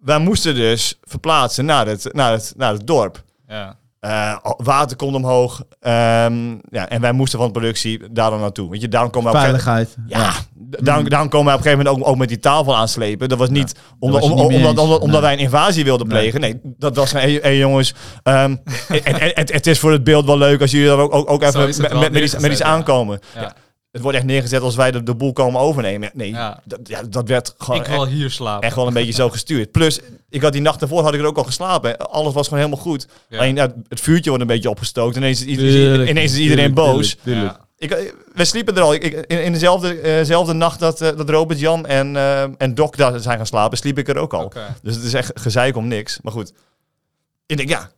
Wij moesten dus verplaatsen naar het, naar het, naar het dorp. ja. Eh, water komt omhoog. Ehm, ja, en wij moesten van de productie daar dan naartoe. Weet je, daarom komen we op Veiligheid. ja, d- daarom, daarom komen wij op een gegeven moment ook, ook met die tafel aanslepen. Dat was niet omdat, was je om- niet mee omdat, omdat, omdat Nee. wij een invasie wilden plegen. Nee, dat was van, hey, hey jongens, ehm, [laughs] het, het, het, het is voor het beeld wel leuk als jullie er ook, ook, ook even met, met, met, iets, met iets ja. aankomen. Ja. Het wordt echt neergezet als wij de, de boel komen overnemen. Nee, Ja. Dat, ja, dat werd gewoon Ik wil hier slapen. echt wel een beetje zo [laughs] gestuurd. Plus, ik had die nacht daarvoor had ik er ook al geslapen. Alles was gewoon helemaal goed. Ja. Alleen ja, het vuurtje wordt een beetje opgestookt. Ineens, is- Tuurlijk, ineens is iedereen boos. Ik, eh, we sliepen er al. Ik, in, in dezelfde, eh, dezelfde nacht dat, eh, dat Robert Jan en, eh, en Doc daar zijn gaan slapen, sliep ik er ook al. Dus het is echt gezeik om niks. Maar goed. Ik denk, ja.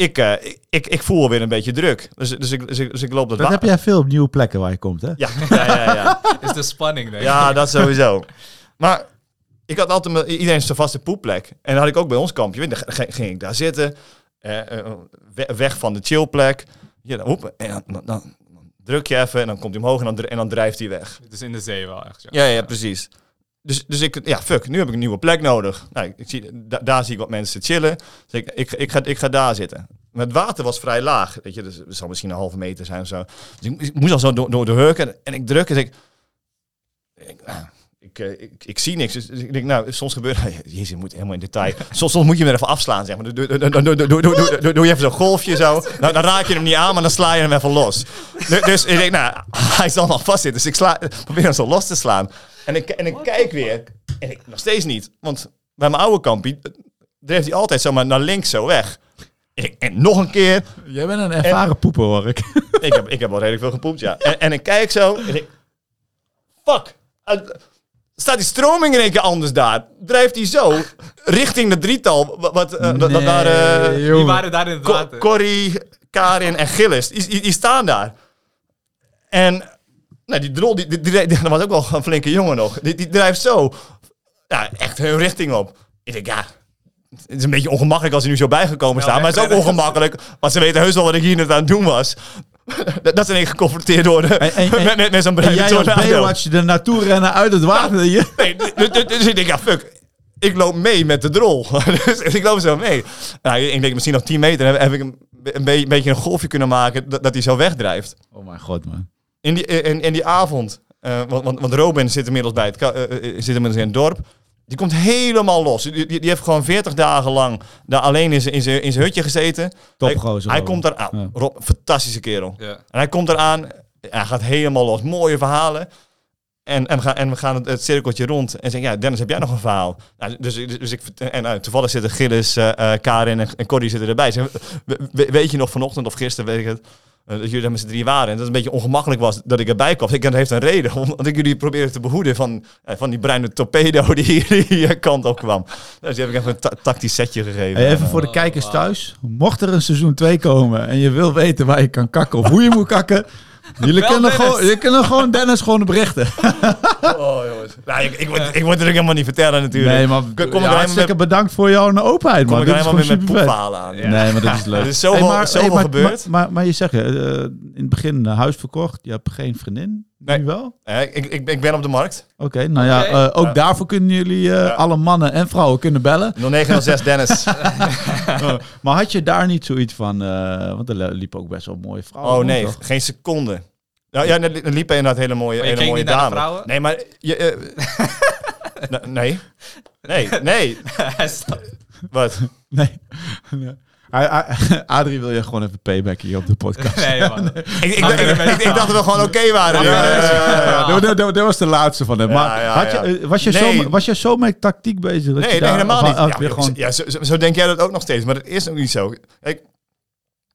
Ik, eh, ik, ik, voel weer een beetje druk. Dus, dus, ik, dus, ik, dus ik loop dat wa- heb jij veel op nieuwe plekken waar je komt, hè? Ja, [laughs] ja, ja, ja. [laughs] Is de spanning, denk ik. ja, dat sowieso. Maar ik had altijd mijn, iedereen zijn vaste poepplek. En dat had ik ook bij ons kampje. Dan ging ik daar zitten. eh, we- weg van de chillplek. Ja, dan, hoep, en dan, dan, dan druk je even en dan komt hij omhoog en dan, en dan drijft hij weg. Het is in de zee wel echt. Ja, ja, precies. Dus, dus ik, ja, fuck, nu heb ik een nieuwe plek nodig. Nou, ik, zie, daar zie ik wat mensen chillen. Dus ik, ik, ga, ik ga daar zitten. Het water was vrij laag. Weet je, dus het zal misschien een halve meter zijn of zo. Dus ik, moest al zo door, door de hurk en, ik druk. En ik, ik, ah, eh, zie niks. Dus, dus ik denk, nou, soms gebeurt... [laughs] Jezus, je moet helemaal in detail. [laughs] Soms, moet je hem even afslaan, zeg maar. Doe, doe, doe, doe, doe je even zo'n golfje zo. Nou, dan raak je hem niet aan, maar dan sla je hem even los. Dus, dus ik denk, nou, hij zal nog vastzitten. Dus ik sla, probeer hem zo los te slaan. En ik, en ik kijk weer. En ik nog steeds niet. Want bij mijn oude kampie dreef hij altijd zomaar naar links zo weg. En, ik- en nog een keer. Jij bent een ervaren poeper, hoor ik. [laughs] Ik heb, ik heb al redelijk veel gepoept, ja. En, en ik kijk zo. En ik... Fuck! Staat die stroming in één keer anders daar. Drijft hij zo richting de drietal. Wat, wat, eh, dat, dat daar, eh, Nee, Die waren daar in het water. Corrie, Karin en Gillis, die, die, die staan daar. En nou, die drol, die, die, die- die- [laughs] dat was ook wel een flinke jongen nog. Die, die drijft zo, ja, echt hun richting op. Ik denk, ja, het is een beetje ongemakkelijk als ze nu zo bijgekomen Ja, staan. Maar het is ook ongemakkelijk, want ze weten heus wel wat ik hier net aan het doen was. [laughs] dat, dat ze ineens geconfronteerd worden En- en- [laughs] met, met, met zo'n En bruine jij als. Baywatch er naartoe rennen uit het water. Je- Nee, dus, dus- dus ik denk, ja, fuck. Ik loop mee met de drol. dus ik loop zo mee. Nou, ik denk misschien nog 10 meter heb, heb ik een, een, be- een beetje een golfje kunnen maken dat, dat hij zo wegdrijft. Oh mijn god, man. In die, in, in die avond, eh, want, want, want Robin zit inmiddels bij het, eh, eh, zit inmiddels in het dorp. Die komt helemaal los. Die, die, die heeft gewoon 40 dagen lang daar alleen in zijn, in zijn, hutje gezeten. Topgozer. Hij Robin. komt eraan. Ja. Rob, fantastische kerel. Ja. En hij komt eraan, hij gaat helemaal los. Mooie verhalen. En, en, we gaan, en we gaan het, het cirkeltje rond. En zeggen, ja, Dennis, heb jij nog een verhaal? Nou, dus, dus, ik, en nou, toevallig zitten Gilles, eh, eh, Karin en, en Corrie zitten erbij. Ze zeggen, "We- we- weet je nog vanochtend of gisteren, weet ik het, eh, dat jullie daar met z'n drie waren. En dat het een beetje ongemakkelijk was dat ik erbij kwam. Ik, dat heeft een reden, [laughs] omdat ik jullie probeerde te behoeden van, eh, van die bruine torpedo die [laughs] hier die kant op kwam. Dus die heb ik even een ta- tactisch setje gegeven. Hey, even En, voor de kijkers thuis. Mocht er een seizoen 2 komen en je wil weten waar je kan kakken of hoe je moet kakken. Jullie kunnen, gewoon, jullie kunnen gewoon Dennis gewoon berichten. Oh jongens. Nou, ik, ik, word, ik word er ook helemaal niet vertellen natuurlijk. Nee, maar Kom- kom ik ja, hartstikke met- bedankt voor jouw openheid. kom man. ik Dit er helemaal weer met poepverhalen aan. Nee, maar dat is leuk. [laughs] Er is zoveel- maar, zoveel maar, gebeurd. Maar, maar, maar je zegt, eh, in het begin een huis verkocht. Je hebt geen vriendin. Nee. Nu wel? Eh, ik, ik, ik ben op de markt. Oké, nou ja, eh, ook Ja. daarvoor kunnen jullie eh, Ja. alle mannen en vrouwen kunnen bellen. 0906 [laughs] Dennis. Eh, maar had je daar niet zoiets van, eh, want er liepen ook best wel mooie vrouwen. Oh nee, toch? geen seconde. Ja, ja er li- liepen inderdaad hele mooie, hele mooie niet naar de dames. vrouwen? Nee, maar... Je, eh, [laughs] nee. Nee, nee. [laughs] Wat? Nee. [laughs] Adrie wil je gewoon even payback hier op de podcast. nee, man. [laughs] Ik, ik, ik, ik, ik dacht dat we gewoon oké waren. Ja, Ja, ja, ja, ja, ja. Dat- dat- dat- dat was de laatste van hem. Ja, Maar ja, had je, ja. eh, was, je Nee. zo, was je zo met tactiek bezig? Dat Nee, je nee, daar- helemaal niet. had Ja, je gewoon, ja, zo, zo, denk jij dat ook nog steeds, maar dat is ook niet zo. Kijk,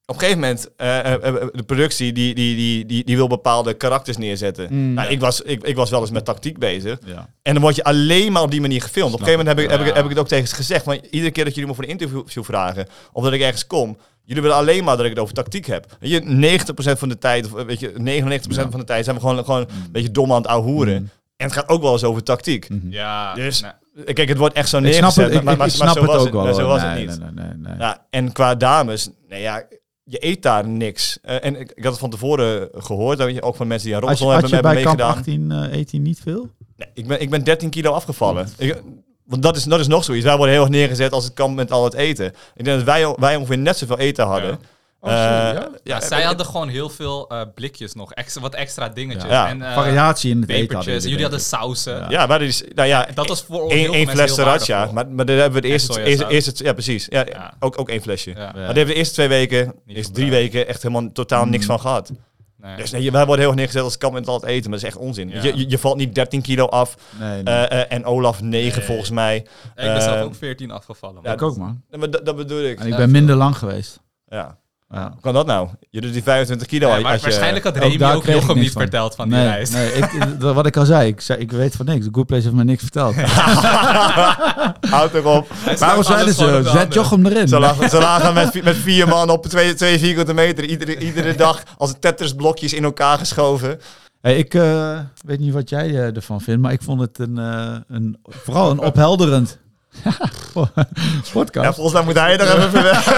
op een gegeven moment, eh, eh, eh, de productie die, die, die, die, die wil bepaalde karakters neerzetten. Mm. nou, ik, was, ik, ik was wel eens met tactiek bezig. ja. En dan word je alleen maar op die manier gefilmd. Op een gegeven moment heb ik, heb, ik, heb ik het ook tegen ze gezegd. Want iedere keer dat jullie me voor een interview vragen, of dat ik ergens kom, jullie willen alleen maar dat ik het over tactiek heb. Weet je, 90% van de tijd, of weet je, 99% van de tijd zijn we gewoon, gewoon een beetje dom aan het ouwehoeren. Mm. En het gaat ook wel eens over tactiek. Ja, Dus- nou, Kijk, het wordt echt zo Ik neergezet. snap het, ik, maar, ik- maar, ik maar snap zo het was ook wel. maar zo was nee, het niet. Nee, nee, nee, nee. Ja, en qua dames, nou ja, je eet daar niks. Eh, en ik, ik had het van tevoren gehoord, dat je ook van mensen die aan Had je, rolstoel had hebben, je hebben bij kamp meegedaan. 18 eh, eet hij niet veel? Nee, ik, ben, ik ben 13 kilo afgevallen. Ik, want dat is, dat is nog zoiets. Wij worden heel erg neergezet als het kan met al het eten. Ik denk dat wij, wij ongeveer net zoveel eten hadden. Ja. Oh, sorry, Eh, ja? ja, zij hadden gewoon heel veel eh, blikjes nog. Extra, wat extra dingetjes. Ja. En, eh, Variatie in het eten hadden pepertjes. jullie, hadden sausen. Ja. Ja, maar dat is, nou ja, Dat was voor mensen fles sriracha. Maar, maar daar hebben we de eerste, sojasaus. eerste, eerste, ja precies. Ja, Ja. Ook, ook één flesje. Ja. Ja. Maar daar hebben we de eerste twee weken, is drie weken, echt helemaal totaal niks van gehad. Nee. Dus nee, wij worden heel erg neergezet als het kan met al het eten. Maar dat is echt onzin. Ja. Je, je, je valt niet 13 kilo af. Nee, nee. en Olaf 9 Nee. volgens mij. ik ben zelf ook 14 afgevallen. ja, man. ik ook, man. Dat, dat bedoel ik. En ik ben minder lang geweest. Ja. Ja. Hoe kan dat nou? Je doet die 25 kilo. Ja, als maar je- waarschijnlijk had Remy ook niks niet van. verteld van die reis. nee ik, [laughs] wat ik al zei, ik, zei, ik weet van niks. De Good Place heeft me niks verteld. [laughs] [laughs] Houd erop. Waarom zeiden ze, zet. Jochem erin. Ze lagen, ze lagen met, met vier man op twee, twee vierkante meter. Iedere, iedere dag als Tetris-blokjes in elkaar geschoven. Hey, ik eh, weet niet wat jij eh, ervan vindt, maar ik vond het een, eh, een vooral een ophelderend [laughs] podcast. Ja, volgens mij moet hij er even [laughs] verwerken.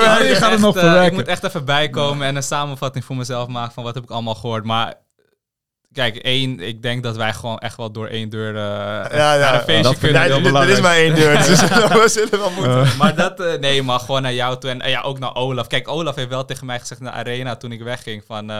Ja, Ik die moet gaat het echt, nog eh, verwerken. Ik moet echt even bijkomen en een samenvatting voor mezelf maken van wat heb ik allemaal gehoord. Maar kijk, één, ik denk dat wij gewoon echt wel door één deur eh ja. naar een feestje Dat vind kunnen. ik Ja, heel er- er is maar één deur. Dus [laughs] we zullen wel moeten. Maar dat, eh, nee, maar gewoon naar jou toe. En ja, ook naar Olaf. Kijk, Olaf heeft wel tegen mij gezegd in de arena toen ik wegging van...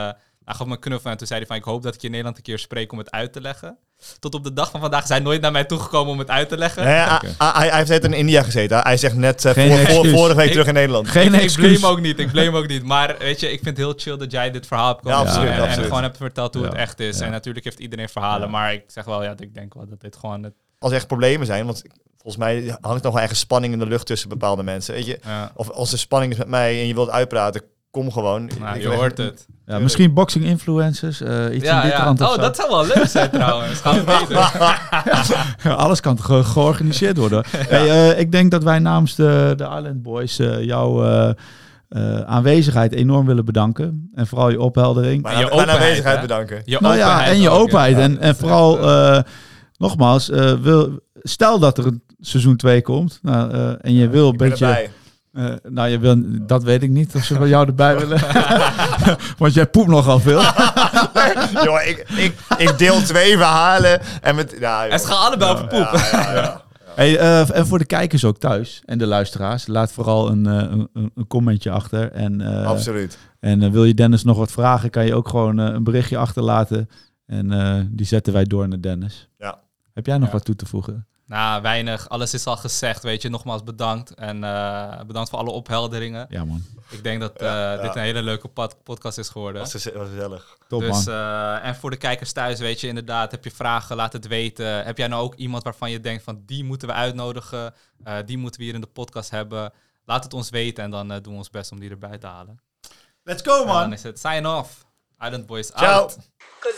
hij gaf me een knuffel en toen zei hij van... Ik hoop dat ik je in Nederland een keer spreek om het uit te leggen. Tot op de dag van vandaag is hij nooit naar mij toegekomen om het uit te leggen. Nee, hij, hij, hij heeft net in India gezeten. Hij zegt net eh, voor, vorige week Ik- terug in Nederland. Geen ik, ik excuus. blame ook niet, ik blame ook niet. Maar weet je, ik vind het heel chill dat jij dit verhaal hebt komen Ja, doen absoluut, en, gewoon hebt verteld hoe het echt is. ja. En natuurlijk heeft iedereen verhalen, Ja. maar ik zeg wel, ja, ik denk wel dat dit gewoon... Het, Als er echt problemen zijn, want volgens mij hangt nog wel ergens spanning in de lucht tussen bepaalde mensen. Weet je? ja. Of als er spanning is met mij en je wilt uitpraten, kom gewoon. Nou, Ik je hoort het. Ja, misschien boxing influencers, eh, iets in Ja, die ja. Oh, zo. dat zou wel leuk zijn [laughs] trouwens. Gaan we. Alles kan ge- georganiseerd worden. [laughs] Hey, eh, ik denk dat wij namens de, de Island Boys eh, jouw eh, eh, aanwezigheid enorm willen bedanken. En vooral je opheldering. En je openheid, aanwezigheid hè? bedanken. Je nou ja, en je openheid. En, en vooral, eh, nogmaals, eh, wil, stel dat er een seizoen 2 komt. Nou, eh, en je wil een Ik ben beetje... erbij. Eh, nou, je wil, dat weet ik niet of ze van jou erbij willen. [laughs] Want jij poept nogal veel. [laughs] Ik, ik, ik deel twee verhalen. En met, ja, Het gaat allebei over poep. Ja, ja, ja. Hey, eh, en voor de kijkers ook thuis en de luisteraars, laat vooral een, eh, een, een- commentje achter. En, eh, Absoluut. en wil je Dennis nog wat vragen, kan je ook gewoon een berichtje achterlaten. En eh, die zetten wij door naar Dennis. Ja. Heb jij nog Ja. wat toe te voegen? Nou, weinig. Alles is al gezegd, weet je. Nogmaals bedankt. En eh, bedankt voor alle ophelderingen. Ja man, Ik denk dat Ja, eh, ja. dit een hele leuke pod- podcast is geworden. Was, was gezellig. top Dus, man. eh, en voor de kijkers thuis, weet je, inderdaad, heb je vragen, laat het weten. Heb jij nou ook iemand waarvan je denkt van die moeten we uitnodigen, eh, die moeten we hier in de podcast hebben? Laat het ons weten en dan doen we ons best om die erbij te halen. Let's go En dan is het sign off. Island Boys Ciao. out. Cause